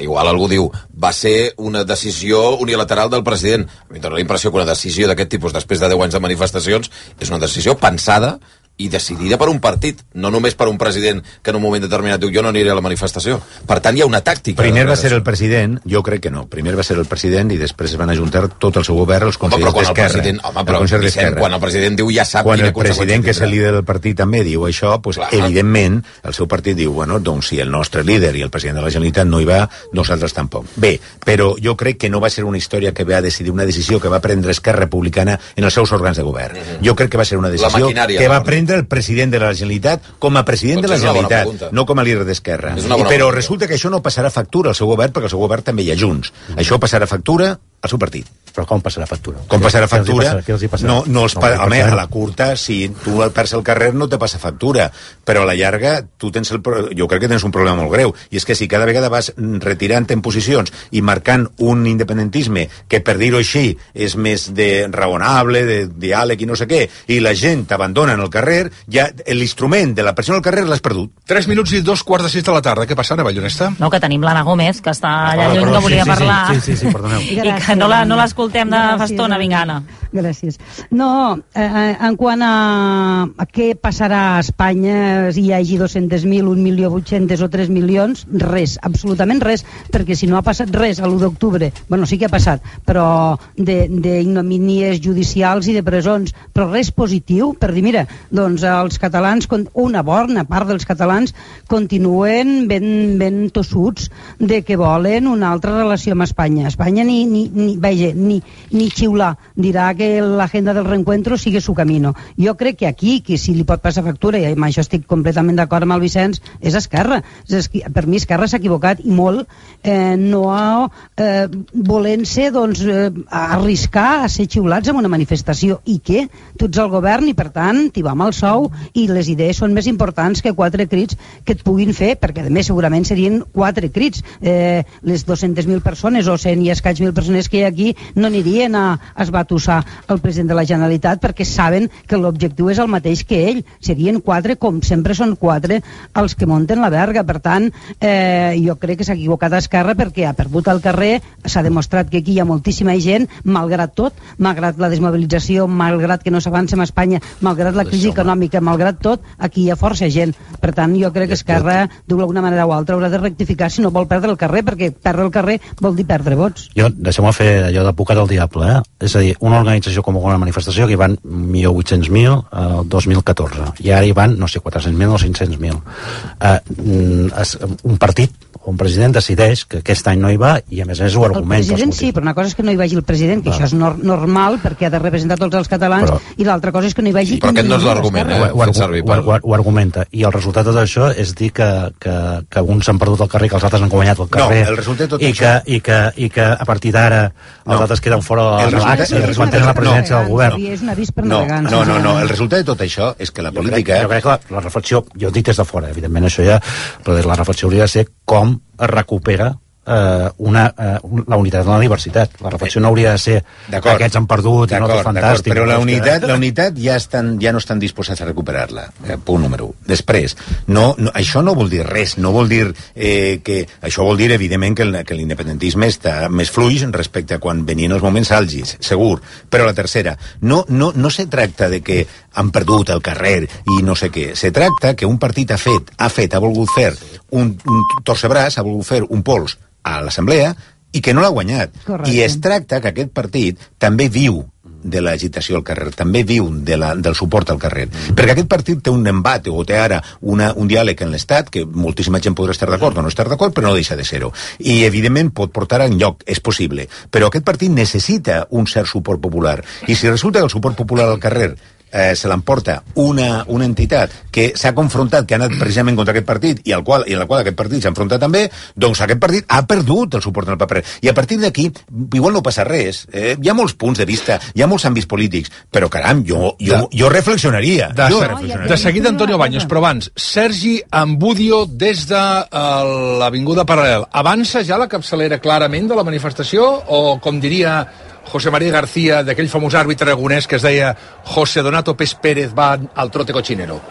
igual algú diu, va ser una decisió unilateral del president. A mi dóna la impressió que una decisió d'aquest tipus, després de 10 anys de manifestacions, és una decisió pensada i decidida per un partit, no només per un president que en un moment determinat diu jo no aniré a la manifestació. Per tant, hi ha una tàctica. Primer va ser el president, jo crec que no. Primer va ser el president i després es van ajuntar tot el seu govern, els consellers el d'Esquerra. president, home, El però, Consell Vicent, quan el president diu ja sap quan el president, que és el líder del partit, també diu això, pues, Clar. evidentment, el seu partit diu, bueno, doncs si el nostre líder i el president de la Generalitat no hi va, nosaltres tampoc. Bé, però jo crec que no va ser una història que va decidir, una decisió que va prendre Esquerra Republicana en els seus òrgans de govern. Jo crec que va ser una decisió que va no? Prendre el president de la Generalitat com a president Doncs de la Generalitat, no com a líder d'Esquerra. Però pregunta. resulta que això no passarà factura al seu govern, perquè al seu govern també hi ha Junts. Això passarà factura al seu partit. Però com passarà factura? Com passarà Què els hi factura? passarà? Què els hi passarà? No, no els No, pa... home, a la curta, si tu el perds al carrer no te passa factura, però a la llarga tu tens el... pro- jo crec que tens un problema molt greu, i és que si cada vegada vas retirant en posicions i marcant un independentisme que, per dir-ho així, és més de raonable, de diàleg i no sé què, i la gent t'abandona en el carrer, ja l'instrument de la pressió al carrer l'has perdut. 3 minuts i dos quarts de sis de la tarda. Què passa, Ana Ballonesta? No, que tenim l'Anna Gómez, que està allà Ah, lluny, perdó, que volia sí, sí, sí, parlar. sí, sí, sí, perdoneu. I que no la- no l'escoltem de fa estona. Vinga, Anna. Gràcies. No, eh, en quant a, a què passarà a Espanya si hi hagi 200.000, 1.800.000 o 3 milions, res, absolutament res, perquè si no ha passat res a l'1 d'octubre, bueno, sí que ha passat, però d'ignominies judicials i de presons, però res positiu per dir, mira, doncs els catalans, una bona part dels catalans continuen ben, ben tossuts de que volen una altra relació amb Espanya. Espanya ni, ni, ni, vaja, ni, ni xiular dirà que l'agenda del reencuentro sigue su camino. Jo crec que aquí, que si li pot passar factura, i amb això estic completament d'acord amb el Vicenç, és Esquerra. És per mi Esquerra s'ha equivocat i molt eh, no eh, volent-se doncs, eh, arriscar a ser xiulats en una manifestació. I què? Tu ets el govern i, per tant, t'hi va amb el sou i les idees són més importants que quatre crits que et puguin fer, perquè, a més, segurament serien quatre crits. Eh, les 200.000 persones o 100 i escaig mil persones que hi ha aquí no anirien a esbatussar el president de la Generalitat perquè saben que l'objectiu és el mateix que ell. Serien quatre, com sempre són quatre, els que munten la verga. Per tant, eh, jo crec que s'ha equivocat Esquerra perquè ha perdut el carrer, s'ha demostrat que aquí hi ha moltíssima gent, malgrat tot, malgrat la desmobilització, malgrat que no s'avança en Espanya, malgrat la crisi econòmica, malgrat tot, aquí hi ha força gent. Per tant, jo crec que Esquerra, d'alguna manera o altra, haurà de rectificar si no vol perdre el carrer, perquè perdre el carrer vol dir perdre vots. Jo, deixeu-me fer allò d'advocat del diable, eh? És a dir, una organització com una manifestació que hi van 1.800.000 el 2014, i ara hi van, no sé, 400.000 o 500.000. Eh, mm, un partit o un president decideix que aquest any no hi va i a més a més ho El argumenta. president sí, però una cosa és que no hi vagi el president, que Clar. això és nor normal perquè ha de representar tots els catalans, Però- i l'altra cosa és que no hi vagi... Però aquest no és l'argument, eh? ho, fet servir ho, per- ho, ho argumenta i el resultat de tot això és dir que, que, que uns han perdut el carrer que els altres han guanyat el carrer el resultat de tot i, això- que, i, que, i que a partir d'ara els No. altres queden fora El de resultat- l'axe el i resultat- mantenen la presidència no. del govern és un avís per No, no, no, no, el resultat de tot això és que la jo crec, política... jo crec que la, la reflexió, jo dic des de fora, evidentment això ja, però la reflexió hauria de ser com es recupera eh, una, eh, la unitat en la diversitat. La reflexió no hauria de ser aquests han perdut i nosaltres fantàstic. Però la que- unitat, la unitat ja, estan, ja no estan disposats a recuperar-la. Eh, punt número 1. Després, no, no, això no vol dir res, no vol dir eh, que... Això vol dir, evidentment, que el- que l'independentisme està més fluix respecte a quan venien els moments àlgids, segur. Però la tercera, no, no, no se tracta de que han perdut el carrer i no sé què. Se tracta que un partit ha fet, ha fet, ha volgut fer un, un torcebràs, ha volgut fer un pols a l'Assemblea i que no l'ha guanyat. Correcte. I es tracta que aquest partit també viu de l'agitació al carrer, també viu de la, del suport al carrer. Perquè aquest partit té un embat, o té ara una, un diàleg en l'Estat, que moltíssima gent podrà estar d'acord o no estar d'acord, però no deixa de ser-ho. I, evidentment, pot portar en lloc, és possible. Però aquest partit necessita un cert suport popular. I si resulta que el suport popular al carrer eh, se l'emporta una, una entitat que s'ha confrontat, que ha anat precisament contra aquest partit i, al qual, i en la qual aquest partit s'ha enfrontat també, doncs aquest partit ha perdut el suport en el paper. I a partir d'aquí, igual no passa res. Eh, hi ha molts punts de vista, hi ha molts àmbits polítics, però caram, jo, jo, jo reflexionaria. De, jo reflexionaria. de seguida, Antonio Baños, però abans, Sergi Ambudio des de eh, l'Avinguda Paral·lel. Avança ja la capçalera clarament de la manifestació o, com diria José María García, d'aquell famós àrbitre aragonès que es deia José Donato Pérez va al trote cochinero?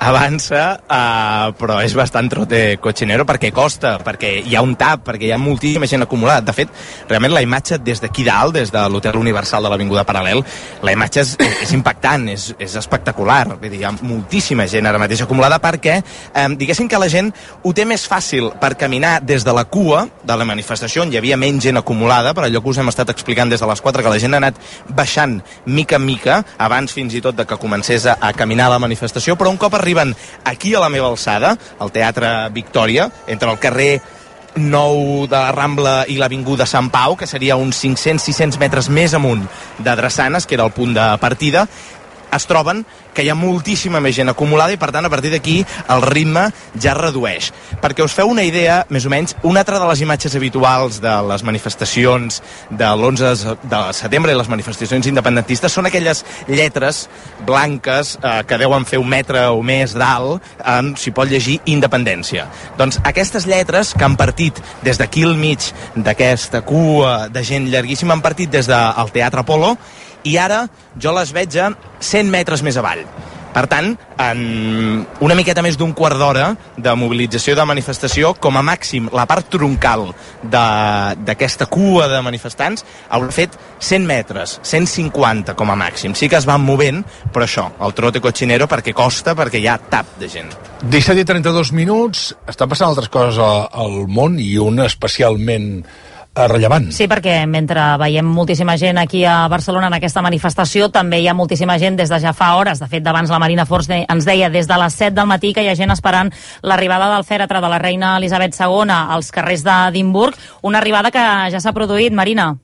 Avança, uh, però és bastant trote cochinero perquè costa, perquè hi ha un tap, perquè hi ha moltíssima gent acumulada. De fet, realment la imatge des d'aquí dalt, des de l'Hotel Universal de l'Avinguda Paral·lel, la imatge és, és impactant, és, és espectacular. Vull dir, hi ha moltíssima gent ara mateix acumulada perquè, eh, diguéssim que la gent ho té més fàcil per caminar des de la cua de la manifestació, on hi havia menys gent acumulada, per allò que us hem estat explicant des de les 4, que la gent ha anat baixant mica en mica, abans fins i tot de que comencés a, a caminar la manifestació, però un cop arriben aquí a la meva alçada, al Teatre Victòria, entre el carrer nou de la Rambla i l'Avinguda Sant Pau, que seria uns 500-600 metres més amunt de Drassanes, que era el punt de partida, es troben que hi ha moltíssima més gent acumulada i per tant a partir d'aquí el ritme ja es redueix. Perquè us feu una idea, més o menys, una altra de les imatges habituals de les manifestacions de l'11 de setembre i les manifestacions independentistes són aquelles lletres blanques eh, que deuen fer un metre o més d'alt on s'hi pot llegir independència. Doncs aquestes lletres que han partit des d'aquí al mig d'aquesta cua de gent llarguíssima han partit des del Teatre Apolo i ara jo les veig a 100 metres més avall. Per tant, en una miqueta més d'un quart d'hora de mobilització de manifestació, com a màxim la part troncal d'aquesta cua de manifestants haurà fet 100 metres, 150 com a màxim. Sí que es van movent, però això, el trote cochinero, perquè costa, perquè hi ha tap de gent. 17 i 32 minuts, estan passant altres coses al món i una especialment rellevant. Sí, perquè mentre veiem moltíssima gent aquí a Barcelona en aquesta manifestació, també hi ha moltíssima gent des de ja fa hores. De fet, d'abans la Marina Forç ens deia des de les 7 del matí que hi ha gent esperant l'arribada del fèretre de la reina Elisabet II als carrers d'Edimburg, una arribada que ja s'ha produït, Marina.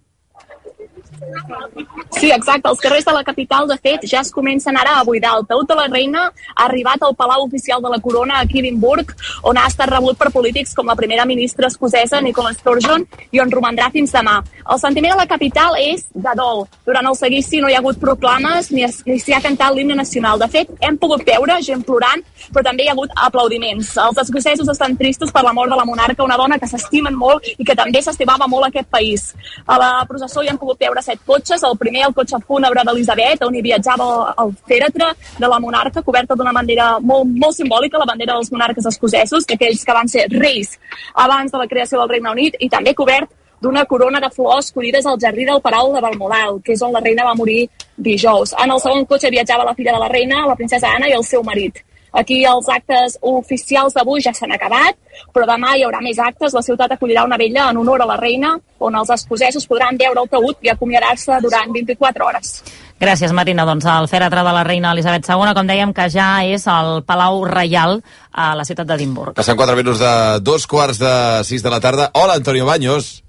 Sí, exacte. Els carrers de la capital, de fet, ja es comencen ara a buidar. El taüt de la reina ha arribat al Palau Oficial de la Corona a Edimburg, on ha estat rebut per polítics com la primera ministra escocesa, Nicola Sturgeon, i on romandrà fins demà. El sentiment a la capital és de dol. Durant el seguici no hi ha hagut proclames ni, es, s'hi ha cantat l'himne nacional. De fet, hem pogut veure gent plorant, però també hi ha hagut aplaudiments. Els escocesos estan tristos per la mort de la monarca, una dona que s'estimen molt i que també s'estimava molt aquest país. A la processó hi hem pogut veure set cotxes, el primer el cotxe fúnebre d'Elisabet, on hi viatjava el fèretre de la monarca, coberta d'una bandera molt, molt simbòlica, la bandera dels monarques escocesos, aquells que van ser reis abans de la creació del Regne Unit, i també cobert d'una corona de flors collides al jardí del Palau de Balmoral, que és on la reina va morir dijous. En el segon cotxe viatjava la filla de la reina, la princesa Anna, i el seu marit. Aquí els actes oficials d'avui ja s'han acabat, però demà hi haurà més actes. La ciutat acollirà una vella en honor a la reina, on els escocesos podran veure el taüt i acomiadar-se durant 24 hores. Gràcies, Marina. Doncs el fèretre de la reina Elisabet II, com dèiem, que ja és al Palau Reial a la ciutat d'Edimburg. Passen 4 minuts de dos quarts de 6 de la tarda. Hola, Antonio Baños.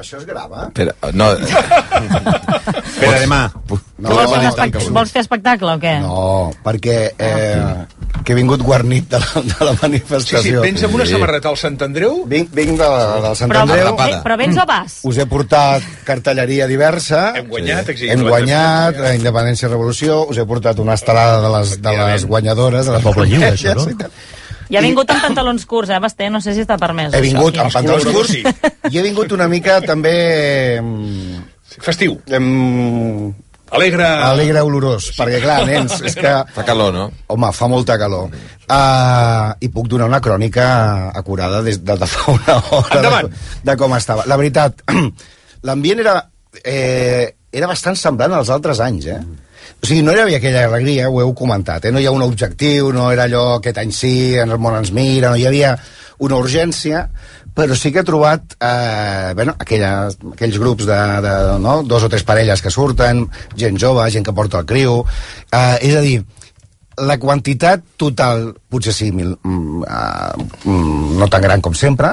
Això es grava? Espera, no... Espera, demà. No, vols, fer espect vols fer espectacle o què? No, perquè eh, que he vingut guarnit de la, de la Sí, manifestació. sí, vens amb una samarreta al Sant Andreu? Vinc, vinc de, del Sant Però, Andreu. ve- però vens o vas? Us he portat cartelleria diversa. Hem guanyat, Sí. Hem la guanyat la Independència i Revolució. Us he portat una estelada de les, de les guanyadores. De les Poble Lliure, això, no? I ha vingut amb pantalons curts, eh, Basté? No sé si està permès. He vingut això. amb pantalons curts i he vingut una mica també... Festiu. Em... Alegre... Alegre olorós, perquè clar, nens, és que... Fa calor, no? Home, fa molta calor. Uh, I puc donar una crònica acurada des de, de fa una hora Endavant. de, de com estava. La veritat, l'ambient era, eh, era bastant semblant als altres anys, eh? O sigui, no hi havia aquella alegria, ho heu comentat, eh? no hi ha un objectiu, no era allò aquest any sí, en el món ens mira, no hi havia una urgència, però sí que he trobat eh, bueno, aquelles, aquells grups de, de no? dos o tres parelles que surten, gent jove, gent que porta el criu, eh, és a dir, la quantitat total, potser sí, mil, mm, uh, mm, no tan gran com sempre,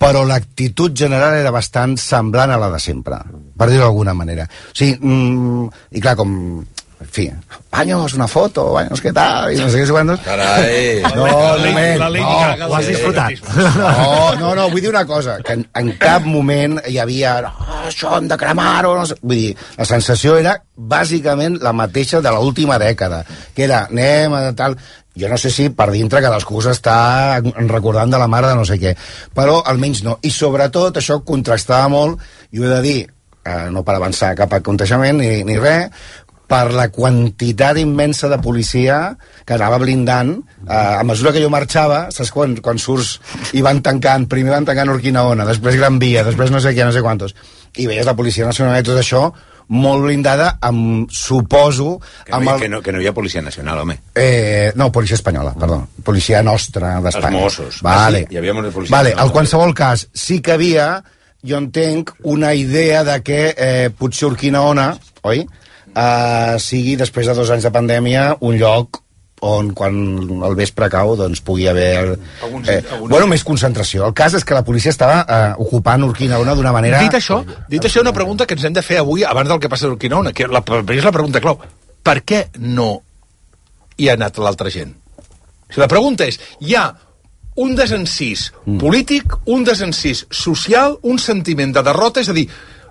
però l'actitud general era bastant semblant a la de sempre, per dir-ho d'alguna manera. O sigui, mm, i clar, com en fi, baños, una foto, baños, què tal, i no sé què, quantos. Carai. No, La lei- moment, no, ho has disfrutat. No, no, no, vull dir una cosa, que en, en cap moment hi havia oh, això hem de cremar-ho, no sé. Vull dir, la sensació era bàsicament la mateixa de l'última dècada, que era anem a tal... Jo no sé si per dintre cadascú s'està recordant de la mare de no sé què, però almenys no. I sobretot això contrastava molt, i ho he de dir, eh, no per avançar cap aconteixement ni, ni res, per la quantitat immensa de policia que anava blindant eh, a mesura que jo marxava saps quan, quan surts i van tancant primer van tancant Urquinaona, després Gran Via després no sé què, no sé quantos i veies la Policia Nacional i tot això molt blindada amb, suposo Que no, amb el, que, no, que no hi ha policia nacional, home. Eh, no, policia espanyola, perdó. Policia nostra d'Espanya. Els Mossos. Vale. Ah, sí? Hi havia molta policia Vale, en qualsevol cas, sí que havia, jo entenc, una idea de que eh, potser Urquinaona, oi?, eh, sigui, després de dos anys de pandèmia, un lloc on quan el vespre cau doncs pugui haver Alguns- eh, alguns- bueno, més concentració. El cas és que la policia estava eh, ocupant Urquinaona d'una manera... Dit això, dit això, una pregunta que ens hem de fer avui abans del que passa a Urquinaona, que la, és la pregunta clau. Per què no hi ha anat l'altra gent? O sigui, la pregunta és, hi ha un desencís polític, un desencís social, un sentiment de derrota, és a dir,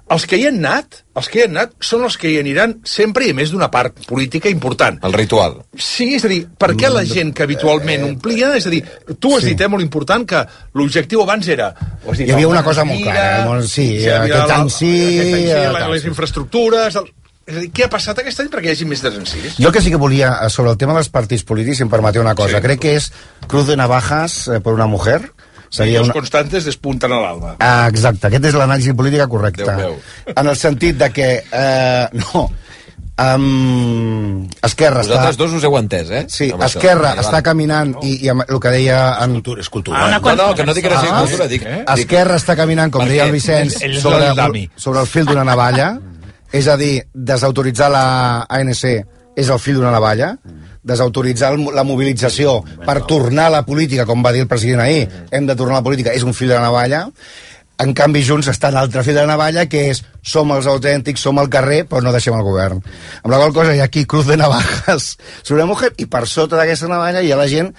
els que hi han anat, els que hi han anat, són els que hi aniran sempre i a més d'una part política important. El ritual. Sí, és a dir, per què la gent que habitualment omplia... És a dir, tu has Sí. dit, eh, molt important, que l'objectiu abans era... Dit, Hi havia una cosa molt clara, molt- sí, havia aquest any sí, aquest any sí, eh, la- les sí. infraestructures... El... És a dir, què ha passat aquest any perquè hi hagi més desencís? Jo que sí que volia, eh, sobre el tema dels partits polítics, si em permeteu una cosa, Sí. crec que és Cruz de Navajas eh, per una mujer. Seria Los una... constantes despunten a l'alba. Ah, exacte, aquest és l'anàlisi política correcta. En el sentit de que... Eh, no, um, Esquerra Vosaltres està... dos us heu entès, eh? Sí, Amb això. Esquerra Vale, està caminant i, i amb el que deia... En... Cultura, és cultura. Ah, No, no, que no dic que no sigui Ah, cultura, dic... eh? dic Esquerra està caminant, com deia el Vicenç, sobre, sobre el fil d'una navalla. és a dir, desautoritzar la ANC és el fil d'una navalla. Desautoritzar la mobilització per tornar a la política, com va dir el president ahir, hem de tornar a la política, és un fil de la navalla. En canvi, Junts està en l'altre fil de la navalla, que és som els autèntics, som al carrer, però no deixem el govern. Amb la qual cosa hi ha aquí cruz de navajas sobre mujer, i per sota d'aquesta navalla hi ha la gent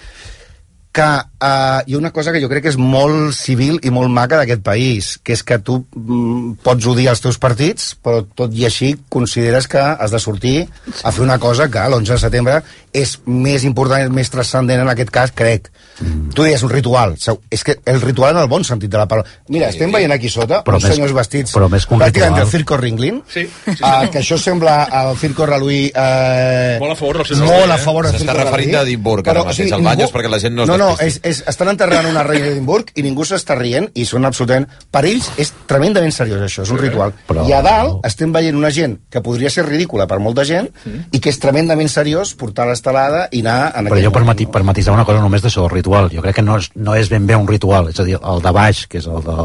que uh, hi ha una cosa que jo crec que és molt civil i molt maca d'aquest país, que és que tu mm, pots odiar els teus partits, però tot i així consideres que has de sortir a fer una cosa que l'11 de setembre és més important, és més transcendent en aquest cas, crec. Mm. Tu deies un ritual. Seu- És que el ritual en el bon sentit de la paraula. Mira, Sí. estem veient aquí sota Però uns més- senyors vestits però més pràcticament del Circo Ringlin, Sí, sí, sí. uh, que això sembla el Circo Reluí eh, Molt a favor del Circo molt Reluí, a eh? favor del S'està Circo referint Reluí. a Edimburg ara Però, mateix, al Baños, perquè la gent no No, no, és, és, estan enterrant una reina d'Edimburg i ningú s'està rient i són absolutament... Per ells és tremendament seriós això, és un ritual. Però- I a dalt estem veient una gent que podria ser ridícula per molta gent i que és tremendament seriós portar l'estelada i anar en Però jo per, mati, per matisar una cosa només d'això, el ritual. Jo crec que no és, no és ben bé un ritual. És a dir, el de baix, que és el de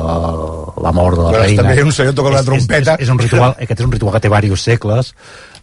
la mort de la Però reina... també un senyor toca la trompeta. És, és, és, un ritual, aquest és un ritual que té diversos segles.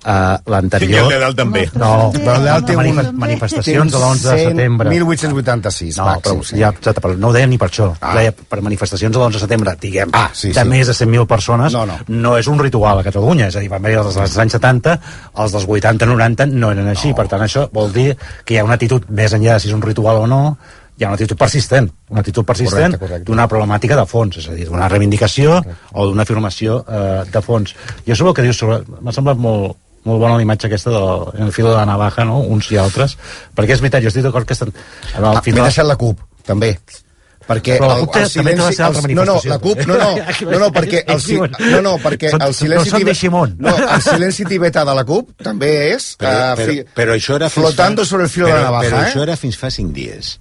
Uh, L'anterior... I el de dalt també. No, Però el de dalt té un- manif manifestacions de un l'11 de 100, setembre. 1886, No, màxim, però, sí. ja, exacte, però no ho deia ni per això. Ah. Deia per manifestacions de l'11 de setembre, diguem, Ah, sí, de sí. més de 100.000 persones, No, no. no és un ritual a Catalunya. És a dir, van haver els dels anys 70, els dels 80-90 no eren així. No. Per tant, això vol dir que hi ha una actitud, més enllà de si és un ritual o no, hi ha una actitud persistent, una actitud persistent Correcte, correcte. d'una problemàtica de fons, és a dir, d'una reivindicació o d'una afirmació eh, de fons. Jo sobre el que dius, sobre... m'ha semblat molt, molt bona la imatge aquesta del en el fil de la navaja, no? uns i altres, perquè és veritat, jo estic d'acord que estan... En el Ah, fil M'he deixat la CUP, també. Perquè Però la el, el també té la silenci... els- no, no, la CUP... No, no, no, no perquè el, si, no, no, perquè el silenci... no són de tibe- Ximón. No, el silenci tibetà de la CUP també és... Però, eh, però, fi- però això era fins Flotando sobre el filo de la navaja, però eh? això era fins fa cinc dies.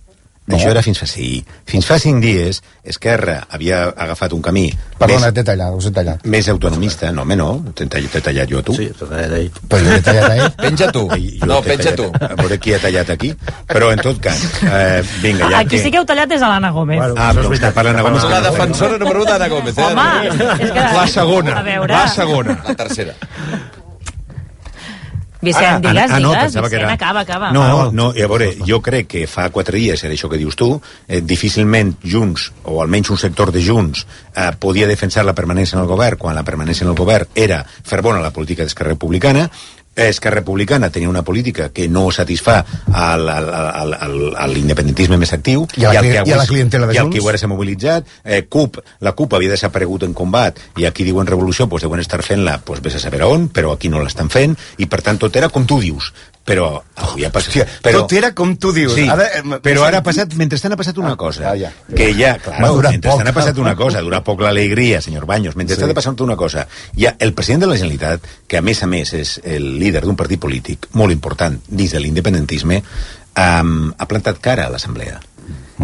No. Això era fins fa, sí. Fins fa cinc dies, Esquerra havia agafat un camí Perdona, més, t'he tallat, us he tallat. més autonomista. No, home, no. T'he tallat, tallat jo a tu. Sí, t'he tallat ell. Però jo l'he tallat a ell. Penja tu. Ai, jo No, penja tallat- tu. A veure qui ha tallat aquí. Però, en tot cas, eh, vinga, ja Aquí sí que heu tallat és a l'Anna Gómez. Bueno, Ah, veritat. parlant de Gómez... La defensora número 1 d'Anna Gómez, eh? Home, és que... La segona, A veure... la segona. La tercera. Vicent, Ah, digues, ah, no, digues. pensava que Vicent, era- acaba, acaba. No, no, i a veure, jo crec que fa quatre dies, era això que dius tu, eh, difícilment Junts, o almenys un sector de Junts, eh, podia defensar la permanència en el govern, quan la permanència en el govern era fer bona la política d'Esquerra Republicana, Esquerra Republicana tenia una política que no satisfà al, al, al, al, a l'independentisme més actiu I a la al cli- que i a la avui- clientela de i al Junts. que ara s'ha mobilitzat eh, CUP, la CUP havia desaparegut en combat i aquí diuen revolució, doncs deuen estar fent-la doncs vés a saber on, però aquí no l'estan fent i per tant tot era com tu dius però avui ha passat Hòstia, però, tot era com tu dius. Sí, Ara, eh, però ara ha passat, mentrestant ha passat una cosa, ah, ja. que ja, claro, mentrestant poc. ha passat una cosa, dura poc l'alegria, senyor Baños, mentrestant Sí. ha passat una cosa. Ja el president de la Generalitat, que a més a més és el líder d'un partit polític molt important dins de l'independentisme, um, ha plantat cara a l'Assemblea.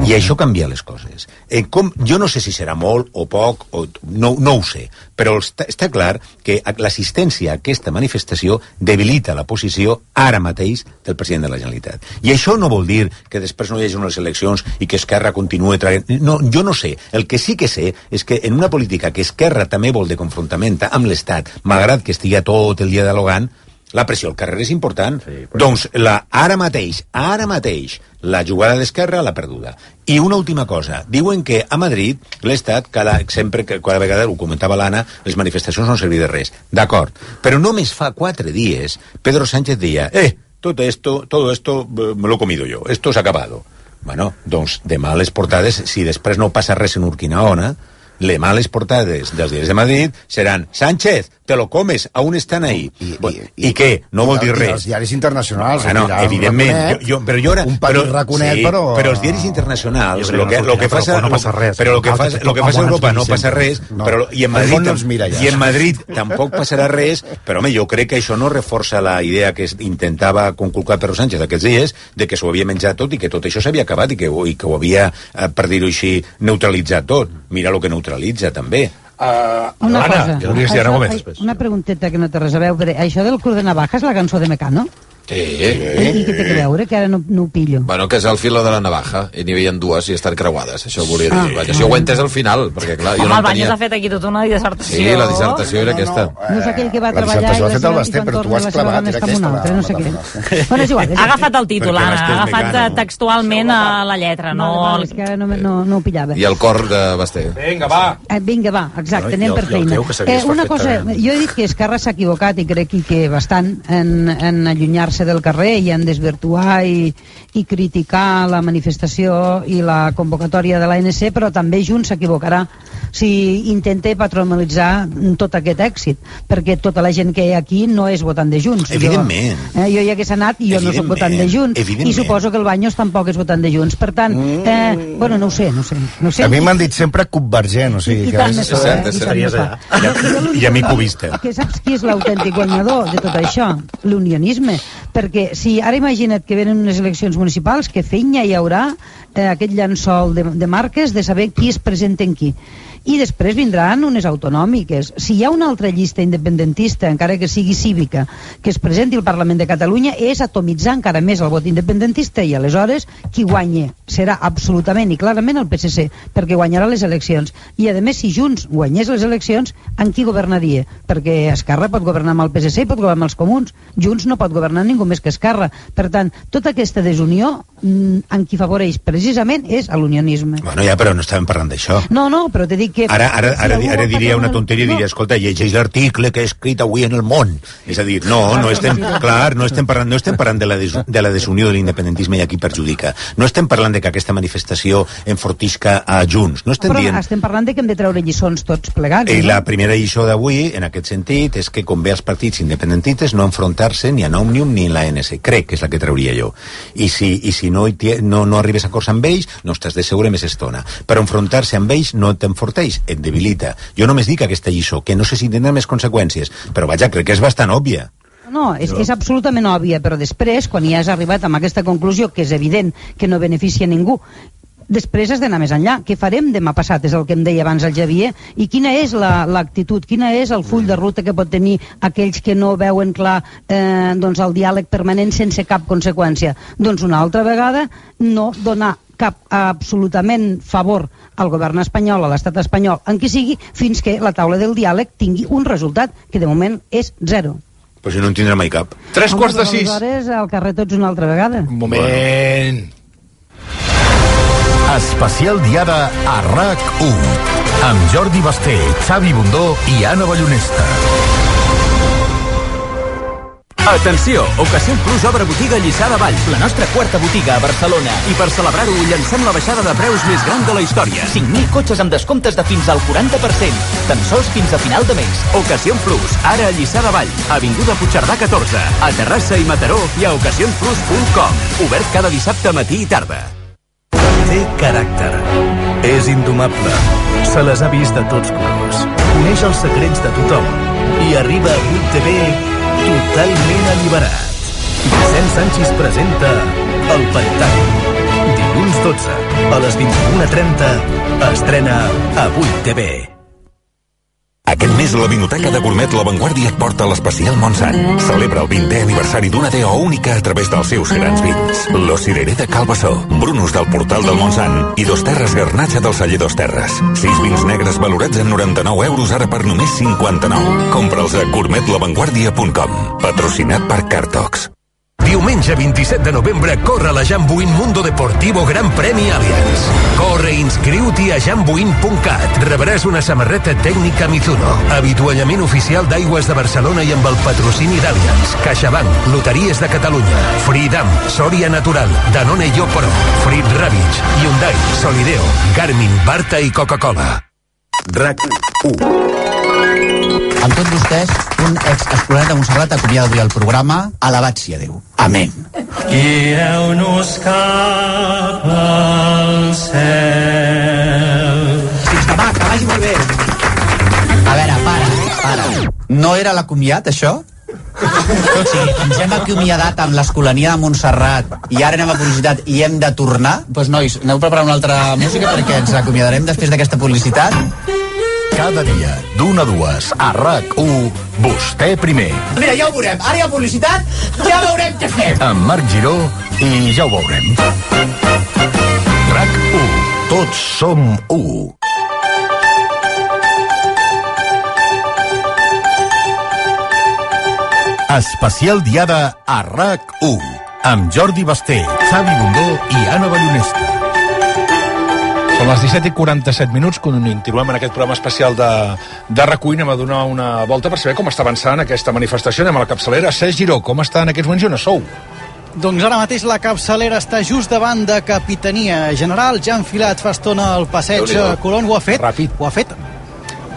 I això canvia les coses. Eh, com, jo no sé si serà molt o poc, o, no, no ho sé, però està, està clar que l'assistència a aquesta manifestació debilita la posició ara mateix del president de la Generalitat. I això no vol dir que després no hi hagi unes eleccions i que Esquerra continuï traient... No, jo no sé. El que sí que sé és que en una política que Esquerra també vol de confrontament amb l'Estat, malgrat que estigui tot el dia dialogant, la pressió al carrer és important. Sí, però... Doncs la, ara mateix, ara mateix, la jugada d'Esquerra l'ha perduda. I una última cosa, diuen que a Madrid l'Estat, cada, sempre, cada vegada, ho comentava l'Anna, les manifestacions no servien de res. D'acord, però només fa quatre dies Pedro Sánchez deia, eh, tot esto, todo esto eh, me lo he comido yo, esto s'ha acabado. Bueno, doncs demà les portades, si després no passa res en Urquinaona, les males portades dels diaris de Madrid seran Sánchez, te lo comes, aún estan ahí. I, i, i, i què? No vol dir I res. els diaris internacionals. Bueno, mira, el evidentment, raconet, jo, jo, però jo ara... Un petit però, raconet, sí, però... Però els diaris internacionals, lo que, lo que però passa... no passa res. Però lo que, fa, que lo que passa a Europa no passa res, No. però, i en Madrid, no mira ja. i en Madrid tampoc passarà res, però home, jo crec que això no reforça la idea que es intentava conculcar Pedro Sánchez aquests dies, de que s'ho havia menjat tot i que tot això s'havia acabat i que, i que ho havia, eh, per dir-ho així, neutralitzat tot. Mira el que neutralitza, també. Uh, Una Anna, cosa. jo volies dir Anna. Una pregunteta que no té res a veure. Això del Cruz de Navaja és la cançó de Mecano? Sí. I què té que veure, que ara no, no ho pillo? Bueno, que és el filo de la navaja, i n'hi havia dues i estan creuades, això ho volia dir. Ah. Vaja, això ho he entès al final, perquè clar, jo Home, no el Banyes tenia... ha fet aquí tota una dissertació. Sí, la dissertació era aquesta. No és aquell que va La treballar dissertació i l'ha fet el Basté, però tu has la clavat, era aquesta, altre, no sé què. Bueno, és igual. Ha agafat el títol, Anna, ha agafat eh, textualment a la lletra, no... És que ara no, no, no ho pillava. I el cor de Basté. Vinga, va. Eh, vinga, va, exacte, No, anem per feina. Eh, una cosa, jo he dit que Esquerra s'ha equivocat i crec que bastant en, en allunyar-se del carrer i en desvirtuar i, i criticar la manifestació i la convocatòria de l'ANC, però també Junts s'equivocarà si intenta patronalitzar tot aquest èxit, perquè tota la gent que hi ha aquí no és votant de Junts. Evidentment. Jo, eh, jo hi hagués anat i jo no soc votant de Junts i suposo que el Baños tampoc és votant de Junts. Per tant, eh, bueno, no ho sé, no ho sé. No ho sé. A mi m'han dit sempre convergent, o sigui... I que tant, és- és cert, és cert. Allà. I a mi cubista. Que saps qui és l'autèntic guanyador de tot això? L'unionisme. Perquè si ara imagina't que venen unes eleccions municipals, que fenya hi haurà eh, aquest llençol de, de marques de saber qui es presenta en qui. I després vindran unes autonòmiques. Si hi ha una altra llista independentista, encara que sigui cívica, que es presenti al Parlament de Catalunya, és atomitzar encara més el vot independentista i aleshores qui guanye serà absolutament i clarament el PSC, perquè guanyarà les eleccions. I a més, si Junts guanyés les eleccions, en qui governaria? Perquè Esquerra pot governar amb el PSC i pot governar amb els comuns. Junts no pot governar ningú més que Esquerra. Per tant, tota aquesta desunió mm, en qui favoreix precisament és a l'unionisme. Bueno, ja, però no estàvem parlant d'això. No, no, però t'he dit que... Ara, ara, ara, ara vol diria una tonteria diria, escolta, llegeix l'article que he escrit avui en el món. És a dir, no, no estem, clar, no estem parlant, no estem parlant de la, des, de la desunió de l'independentisme i a qui perjudica. No estem parlant de que aquesta manifestació enfortisca a Junts. No estem Però dient... estem parlant de que hem de treure lliçons tots plegats. I no? la primera lliçó d'avui, en aquest sentit, és que convé als partits independentistes no enfrontar-se ni a Òmnium ni a l'ANC. Crec que és la que trauria jo. I si, i si no, no, no arribes a acords amb ells, no estàs de segure més estona. Però enfrontar-se amb ells no t'enforteix, et debilita. Jo només dic aquesta lliçó, que no sé si tindrà més conseqüències, però vaja, crec que és bastant òbvia. No, és, és absolutament òbvia, però després, quan ja has arribat amb aquesta conclusió, que és evident que no beneficia ningú, després has d'anar més enllà. Què farem demà passat, és el que em deia abans el Javier, i quina és la- l'actitud, quina és el full de ruta que pot tenir aquells que no veuen clar eh, doncs el diàleg permanent sense cap conseqüència? Doncs una altra vegada no donar cap absolutament favor al govern espanyol, a l'estat espanyol, en qui sigui, fins que la taula del diàleg tingui un resultat, que de moment és zero. Però si no en tindrà mai cap. Tres quarts de però sis. Aleshores, al carrer tots una altra vegada. Un moment. Especial diada a RAC1 amb Jordi Basté, Xavi Bundó i Anna Ballonesta. Atenció! Ocasión Plus obre botiga a Lliçà de Vall, la nostra quarta botiga a Barcelona. I per celebrar-ho llancem la baixada de preus més gran de la història. 5.000 cotxes amb descomptes de fins al 40%. Tan sols fins a final de mes. Ocasión Plus, ara a Lliçà de Vall, Avinguda Puigcerdà 14, a Terrassa i Mataró i a ocasionplus.com. Obert cada dissabte matí i tarda. Té caràcter. És indomable. Se les ha vist de tots colors. Coneix els secrets de tothom. I arriba a 8TV totalment alliberat. Vicent Sánchez presenta El Pantall. Dilluns 12, a les 21.30, estrena a 8TV. Aquest mes la Vinoteca de Gourmet La Vanguardia et porta l'especial Montsant. Celebra el 20è aniversari d'una DO única a través dels seus grans vins. Lo Cirerer de Calbassó, Brunus del Portal del Montsant i Dos Terres Garnatxa del celler Dos Terres. Sis vins negres valorats en 99 euros ara per només 59. Compra'ls a gourmetlavanguardia.com. Patrocinat per Cartox. Diumenge 27 de novembre corre la Jambuin Mundo Deportivo Gran Premi Allianz. Corre i inscriu-t'hi a jambuin.cat. Rebràs una samarreta tècnica Mizuno, avituallament oficial d'aigües de Barcelona i amb el patrocini d'Allianz, CaixaBank, Loteries de Catalunya, Freedom, Soria Natural, Danone Yoporo, Frit Ravitch, Hyundai, Solideo, Garmin, Barta i Coca-Cola. RAC 1. Amb tots vostès, un ex-explorat de Montserrat acomiada avui el programa. Alabat sia Déu. Amén. Guieu-nos cap al cel. Fins demà, que vagi molt bé. A veure, para, para. No era l'acomiat, això? Sí, ens hem acomiadat amb l'escolania de Montserrat i ara anem a publicitat i hem de tornar. Doncs pues, nois, aneu preparant una altra música perquè ens acomiadarem després d'aquesta publicitat. Cada dia, d'una a dues, a RAC1, vostè primer. Mira, ja ho veurem. Ara hi ha publicitat, ja veurem què fem. Amb Marc Giró i ja ho veurem. RAC1, tots som u. Especial diada a RAC1 amb Jordi Basté, Xavi Bundó i Anna Ballonesta. Són les 17 i 47 minuts, continuem en aquest programa especial de, de recull, anem a donar una volta per saber com està avançant aquesta manifestació. Anem a la capçalera. Cesc Giró, com està en aquests moments i on sou? Doncs ara mateix la capçalera està just davant de Capitania General. Ja ha enfilat fa estona el passeig. Colón. Ho ha fet. Ràpid. Ho ha fet a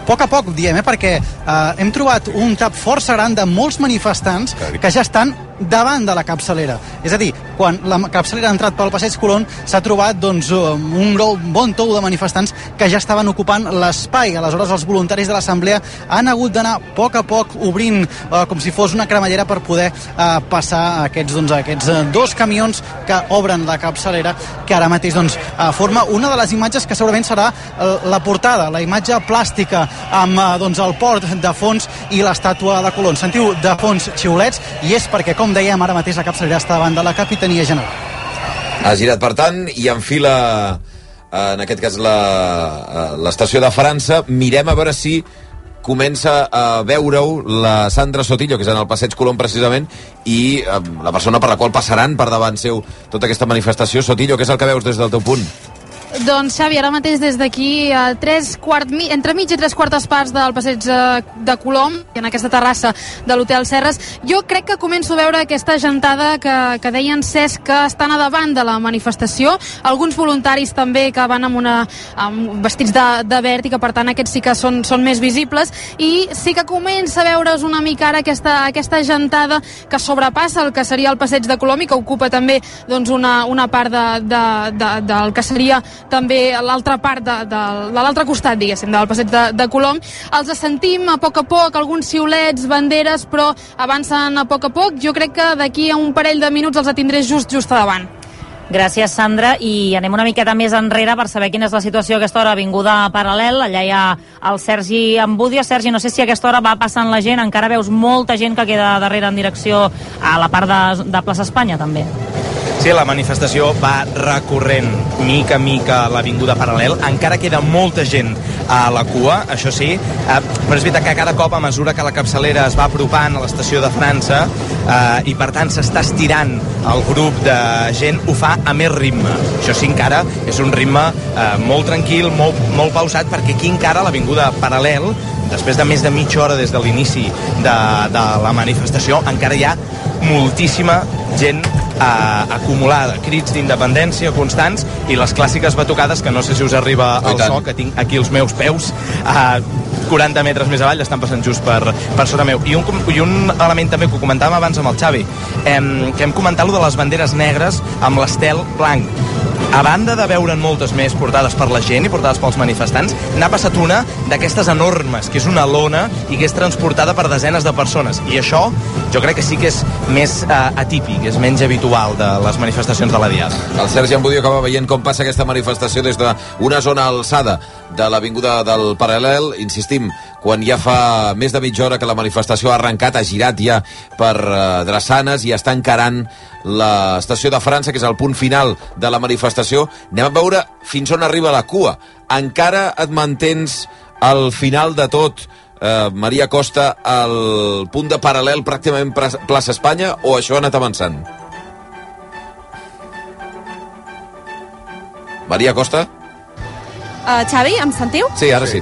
poc a poc, diem, eh? perquè eh, hem trobat un tap força gran de molts manifestants que ja estan davant de la capçalera. És a dir, quan la capçalera ha entrat pel passeig Colón s'ha trobat doncs, un gro- bon tou de manifestants que ja estaven ocupant l'espai. Aleshores, els voluntaris de l'Assemblea han hagut d'anar a poc a poc obrint eh, com si fos una cremallera per poder eh, passar aquests, doncs, aquests eh, dos camions que obren la capçalera que ara mateix doncs, eh, forma una de les imatges que segurament serà eh, la portada, la imatge plàstica amb eh, doncs, el port de fons i l'estàtua de Colón. Sentiu de fons xiulets i és perquè, com dèiem, ara mateix la capçalera està davant de la Capitania General. Ha girat, per tant, i enfila, eh, en aquest cas, eh, l'estació de França. Mirem a veure si comença a veure-ho la Sandra Sotillo, que és en el passeig Colom precisament, i eh, la persona per la qual passaran per davant seu tota aquesta manifestació. Sotillo, què és el que veus des del teu punt? Doncs, Xavi, ara mateix des d'aquí, entre mig i tres quartes parts del passeig de, de Colom, en aquesta terrassa de l'Hotel Serres, jo crec que començo a veure aquesta gentada que, que deien Cesc que estan a davant de la manifestació, alguns voluntaris també que van amb, una, amb vestits de, de verd i que per tant aquests sí que són, són més visibles. I sí que comença a veure's una mica ara aquesta, aquesta gentada que sobrepassa el que seria el passeig de Colom i que ocupa també doncs, una, una part de, de, de, del que seria també l'altra part de, de, de l'altre costat, diguéssim, del passeig de, de Colom. Els sentim a poc a poc, alguns xiulets, banderes, però avancen a poc a poc. Jo crec que d'aquí a un parell de minuts els atindré just, just a davant. Gràcies, Sandra. I anem una miqueta més enrere per saber quina és la situació a aquesta hora. Avinguda Paral·lel, allà hi ha el Sergi Ambudio. Sergi, no sé si a aquesta hora va passant la gent, encara veus molta gent que queda darrere en direcció a la part de, de plaça Espanya, també. Sí, la manifestació va recorrent mica a mica l'avinguda Paral·lel. Encara queda molta gent a la cua, això sí, eh, però és veritat que cada cop a mesura que la capçalera es va apropant a l'estació de França eh, i per tant s'està estirant el grup de gent, ho fa a més ritme. Això sí, encara és un ritme eh, molt tranquil, molt, molt pausat, perquè aquí encara a l'avinguda Paral·lel, després de més de mitja hora des de l'inici de, de la manifestació, encara hi ha moltíssima gent eh, acumulada, crits d'independència constants i les clàssiques batucades que no sé si us arriba tant. so que tinc aquí als meus peus a 40 metres més avall estan passant just per, per sota meu. I un, i un element també que ho comentàvem abans amb el Xavi. Em, que hem comentat lo de les banderes negres amb l'estel blanc a banda de veure'n moltes més portades per la gent i portades pels manifestants, n'ha passat una d'aquestes enormes, que és una lona i que és transportada per desenes de persones. I això jo crec que sí que és més eh, atípic, és menys habitual de les manifestacions de la Diada. El Sergi Ambudio acaba veient com passa aquesta manifestació des d'una zona alçada de l'Avinguda del Paral·lel. Insistim, quan ja fa més de mitja hora que la manifestació ha arrencat, ha girat ja per eh, Drassanes i està encarant l'estació de França, que és el punt final de la manifestació. Anem a veure fins on arriba la cua. Encara et mantens al final de tot, eh, Maria Costa, al punt de paral·lel pràcticament plaça Espanya, o això ha anat avançant? Maria Costa? Uh, Xavi, em sentiu? Sí, ara sí.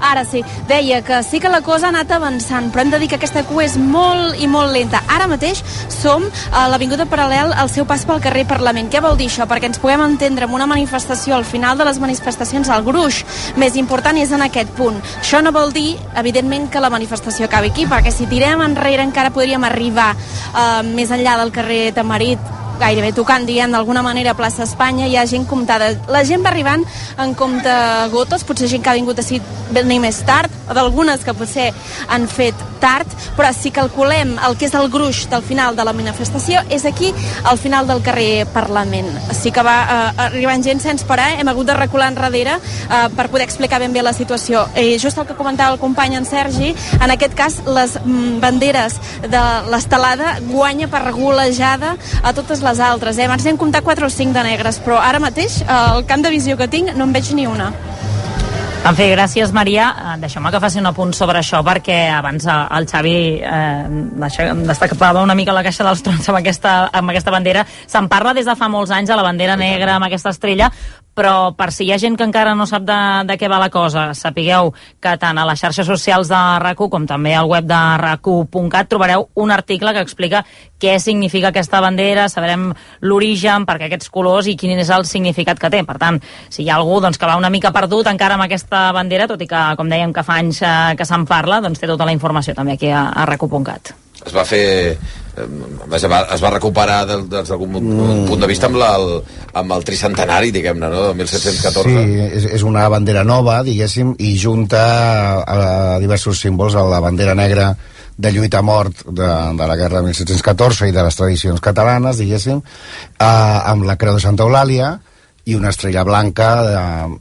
Ara sí, deia que sí que la cosa ha anat avançant, però hem de dir que aquesta cua és molt i molt lenta. Ara mateix som a l'Avinguda Paral·lel al seu pas pel carrer Parlament. Què vol dir això? Perquè ens puguem entendre amb una manifestació, al final de les manifestacions, el gruix més important és en aquest punt. Això no vol dir, evidentment, que la manifestació acabi aquí, perquè si tirem enrere encara podríem arribar uh, més enllà del carrer Tamarit gairebé tocant, diguem, d'alguna manera a plaça Espanya, hi ha gent comptada. La gent va arribant en compte gotes, potser gent que ha vingut així venir més tard, o d'algunes que potser han fet tard, però si calculem el que és el gruix del final de la manifestació, és aquí, al final del carrer Parlament. Sí que va eh, arribant gent sense parar, hem hagut de recular enrere eh, per poder explicar ben bé la situació. I just el que comentava el company en Sergi, en aquest cas les mm, banderes de l'estelada guanya per golejada a totes les altres. Eh? Abans n'hem comptat 4 o 5 de negres, però ara mateix, eh, el camp de visió que tinc, no en veig ni una. En fi, gràcies, Maria. Eh, Deixeu-me que faci un apunt sobre això, perquè abans eh, el Xavi eh, deixa- destacava una mica la caixa dels trons amb aquesta, amb aquesta bandera. Se'n parla des de fa molts anys, a la bandera negra, amb aquesta estrella, però per si hi ha gent que encara no sap de, de què va la cosa, sapigueu que tant a les xarxes socials de rac com també al web de rac trobareu un article que explica què significa aquesta bandera, sabrem l'origen, per què aquests colors i quin és el significat que té. Per tant, si hi ha algú doncs, que va una mica perdut encara amb aquesta bandera, tot i que, com dèiem, que fa anys eh, que se'n parla, doncs té tota la informació també aquí a, a rac.cat. Es va fer... eh, Es va, es va recuperar del- des d'algun mm. punt de vista amb, la, el, amb el tricentenari, diguem-ne, no? de 1714. Sí, és, és una bandera nova, diguéssim, i junta a, a diversos símbols a la bandera negra de lluita a mort de, de la guerra de 1714 i de les tradicions catalanes, diguéssim, eh, amb la creu de Santa Eulàlia i una estrella blanca de,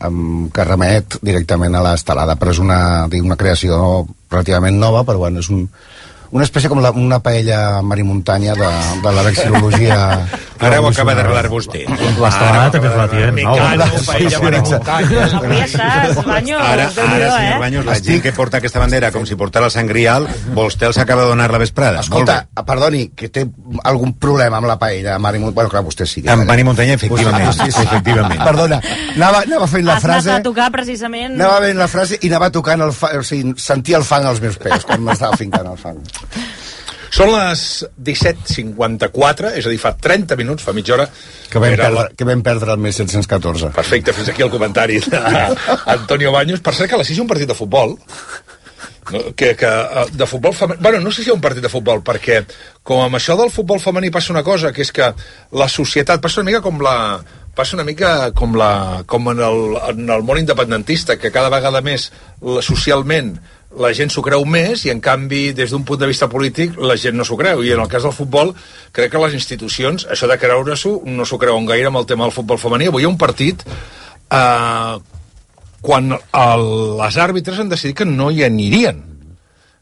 amb, que remet directament a l'estelada, però és una, dic, una creació relativament nova, però bueno, és un, una espècie com la, una paella mar i muntanya de, de la vexil·lologia Ara ho acaba de revelar vostè. L'estelada també és relativament nova. Mecano, paella, mar i muntanya. Avui estàs, Banyo, Ara, ara, senyor? Baños, la gent que porta aquesta bandera com si portara el Sant Grial, vostè els acaba de donar la vesprada. Escolta, perdoni, que té algun problema amb la paella, Mar i Muntanya. Bueno, clar, vostè sí. que- Amb Mar i Muntanya, efectivament. Sí, sí. Efectivament. Perdona, anava, anava fent la Has frase... anat a tocar precisament... Anava fent la frase i anava tocant el fa... o sigui, sentia el fang als meus peus quan m'estava fincant el fang. Són les 17.54, és a dir, fa 30 minuts, fa mitja hora... Que vam, perdre, la- que vam perdre el 1714. Perfecte, fins aquí el comentari d'Antonio Baños. Per cert, que a les 6 hi ha un partit de futbol, no, que, que eh, de futbol femení... Bueno, no sé si hi ha un partit de futbol, perquè com amb això del futbol femení passa una cosa, que és que la societat passa una mica com la passa una mica com, la, com en, el, en el món independentista, que cada vegada més la, socialment la gent s'ho creu més i en canvi des d'un punt de vista polític la gent no s'ho creu. I en el cas del futbol crec que les institucions això de creure-s'ho no s'ho creuen gaire amb el tema del futbol femení. Avui hi ha un partit eh, quan el, les àrbitres han decidit que no hi anirien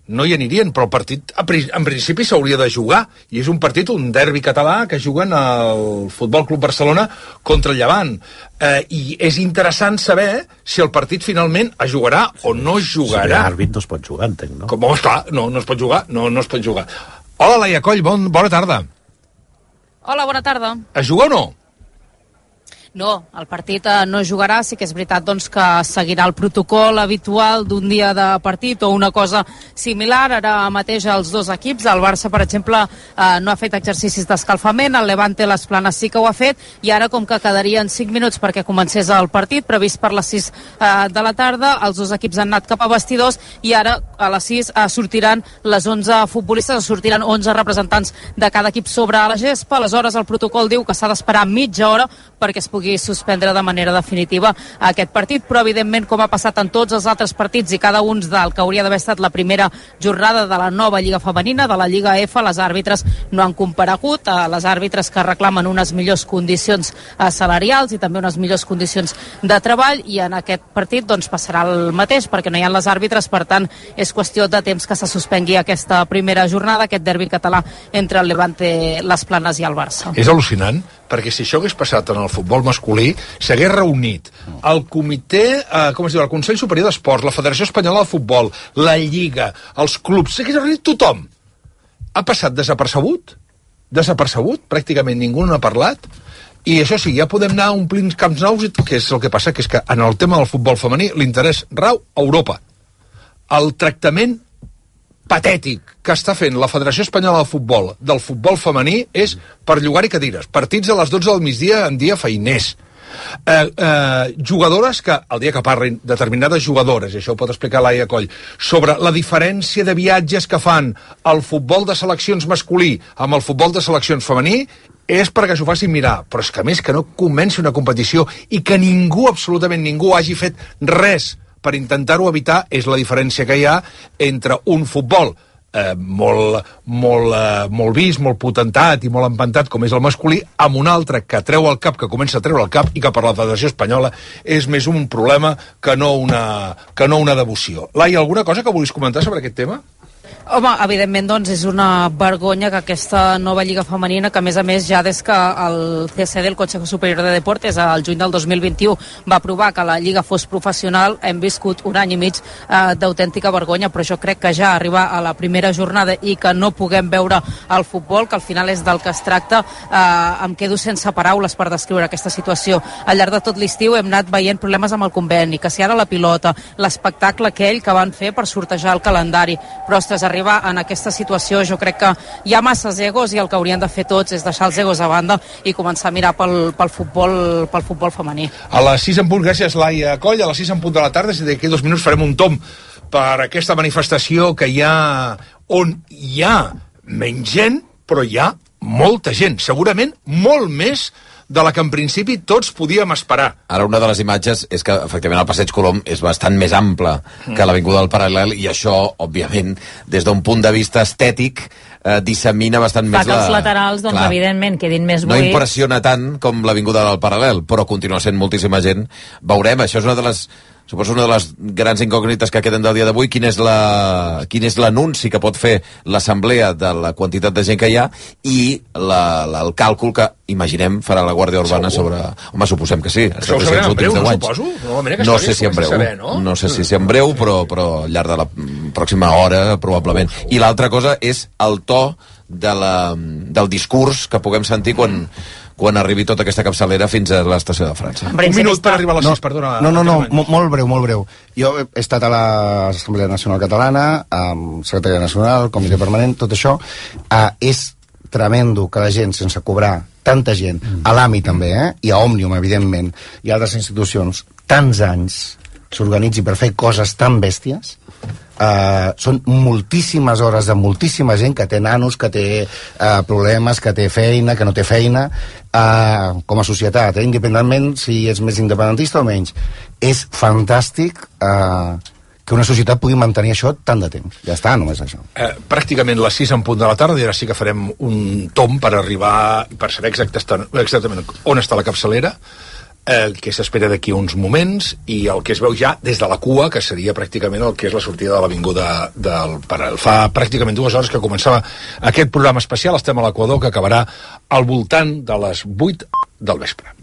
no hi anirien, però el partit a pri- en principi s'hauria de jugar i és un partit, un derbi català que juguen al Futbol Club Barcelona contra el Llevant eh, i és interessant saber si el partit finalment es jugarà o no es Si jugarà hi ha àrbit no es pot jugar, entenc, no? com, home, esclar, no, no es pot jugar no, no es pot jugar Hola, Laia Coll, bon, bona tarda Hola, bona tarda. es juga o no? No, el partit eh, no jugarà, sí que és veritat doncs, que seguirà el protocol habitual d'un dia de partit o una cosa similar. Ara mateix els dos equips, el Barça, per exemple, eh, no ha fet exercicis d'escalfament, el Levante les planes sí que ho ha fet, i ara com que quedarien 5 minuts perquè comencés el partit, previst per les 6 eh, de la tarda, els dos equips han anat cap a vestidors i ara a les 6 eh, sortiran les 11 futbolistes, sortiran 11 representants de cada equip sobre la gespa. Aleshores, el protocol diu que s'ha d'esperar mitja hora perquè es pugui suspendre de manera definitiva aquest partit, però evidentment com ha passat en tots els altres partits i cada un del que hauria d'haver estat la primera jornada de la nova Lliga Femenina, de la Lliga F, les àrbitres no han comparegut, eh, les àrbitres que reclamen unes millors condicions eh, salarials i també unes millors condicions de treball i en aquest partit doncs passarà el mateix perquè no hi ha les àrbitres, per tant és qüestió de temps que se suspengui aquesta primera jornada, aquest derbi català entre el Levante, les Planes i el Barça. És al·lucinant, perquè si això hagués passat en el futbol masculí, s'hagués reunit el comitè, eh, com es diu, el Consell Superior d'Esports, la Federació Espanyola de Futbol, la Lliga, els clubs, s'hagués reunit tothom. Ha passat desapercebut, desapercebut, pràcticament ningú no ha parlat, i això sí, ja podem anar omplint camps nous, que és el que passa, que és que en el tema del futbol femení l'interès rau a Europa. El tractament patètic que està fent la Federació Espanyola de Futbol del futbol femení és per llogar-hi cadires. Partits a les 12 del migdia en dia feiners. Eh, eh, jugadores que, el dia que parlin determinades jugadores, i això ho pot explicar Laia Coll, sobre la diferència de viatges que fan el futbol de seleccions masculí amb el futbol de seleccions femení, és perquè s'ho facin mirar, però és que a més que no comenci una competició i que ningú, absolutament ningú, hagi fet res per intentar-ho evitar, és la diferència que hi ha entre un futbol eh, molt, molt, eh, molt vist, molt potentat i molt empantat com és el masculí, amb un altre que treu el cap, que comença a treure el cap i que per la Federació Espanyola és més un problema que no una, que no una devoció. Laia, alguna cosa que vulguis comentar sobre aquest tema? Home, evidentment, doncs, és una vergonya que aquesta nova Lliga Femenina, que a més a més ja des que el CSD, el Consejo Superior de Deportes, al juny del 2021 va aprovar que la Lliga fos professional, hem viscut un any i mig eh, d'autèntica vergonya, però jo crec que ja arribar a la primera jornada i que no puguem veure el futbol, que al final és del que es tracta, eh, em quedo sense paraules per descriure aquesta situació. Al llarg de tot l'estiu hem anat veient problemes amb el conveni, que si ara la pilota, l'espectacle aquell que van fer per sortejar el calendari, però, ostres, en aquesta situació jo crec que hi ha masses egos i el que haurien de fer tots és deixar els egos a banda i començar a mirar pel, pel, futbol, pel futbol femení. A les 6 en punt, gràcies Laia Coll, a les 6 en punt de la tarda, si d'aquí dos minuts farem un tom per aquesta manifestació que hi ha on hi ha menys gent, però hi ha molta gent, segurament molt més de la que en principi tots podíem esperar. Ara una de les imatges és que efectivament el passeig Colom és bastant més ample que l'Avinguda del Paral·lel i això, òbviament, des d'un punt de vista estètic, eh, dissemina bastant Fa més que la... els laterals, doncs, Clar. evidentment, quedin més no buits. impressiona tant com l'Avinguda del Paral·lel, però continua sent moltíssima gent. Veurem, això és una de les suposo una de les grans incògnites que queden del dia d'avui, quin és la- l'anunci que pot fer l'assemblea de la quantitat de gent que hi ha i la, la, el càlcul que, imaginem, farà la Guàrdia Urbana Segur. sobre... Home, suposem que sí. Això ho sabrem en breu, no suposo? Normalment aquesta No sé si en breu, saber, no? no sé si, si en breu, però, però al llarg de la mm, pròxima hora, probablement. I l'altra cosa és el to de la, del discurs que puguem sentir quan, quan arribi tota aquesta capçalera fins a l'estació de França. Un minut per arribar a les 6, perdona. No, no, no, mo- molt breu, molt breu. Jo he estat a l'Assemblea Nacional Catalana, amb secretària nacional, comitè permanent, tot això. Uh, és tremendo que la gent, sense cobrar, tanta gent, a l'AMI també, eh? i a Òmnium, evidentment, i a altres institucions, tants anys s'organitzi per fer coses tan bèsties, Uh, són moltíssimes hores de moltíssima gent que té nanos, que té uh, problemes, que té feina, que no té feina, uh, com a societat, eh? independentment si és més independentista o menys. És fantàstic uh, que una societat pugui mantenir això tant de temps. Ja està, només això. Eh, pràcticament les 6 en punt de la tarda i ara sí que farem un tom per arribar per saber exactament, exactament on està la capçalera eh, que s'espera d'aquí uns moments i el que es veu ja des de la cua que seria pràcticament el que és la sortida de l'Avinguda del Paral. Fa pràcticament dues hores que començava aquest programa especial estem a l'Equador que acabarà al voltant de les 8 del vespre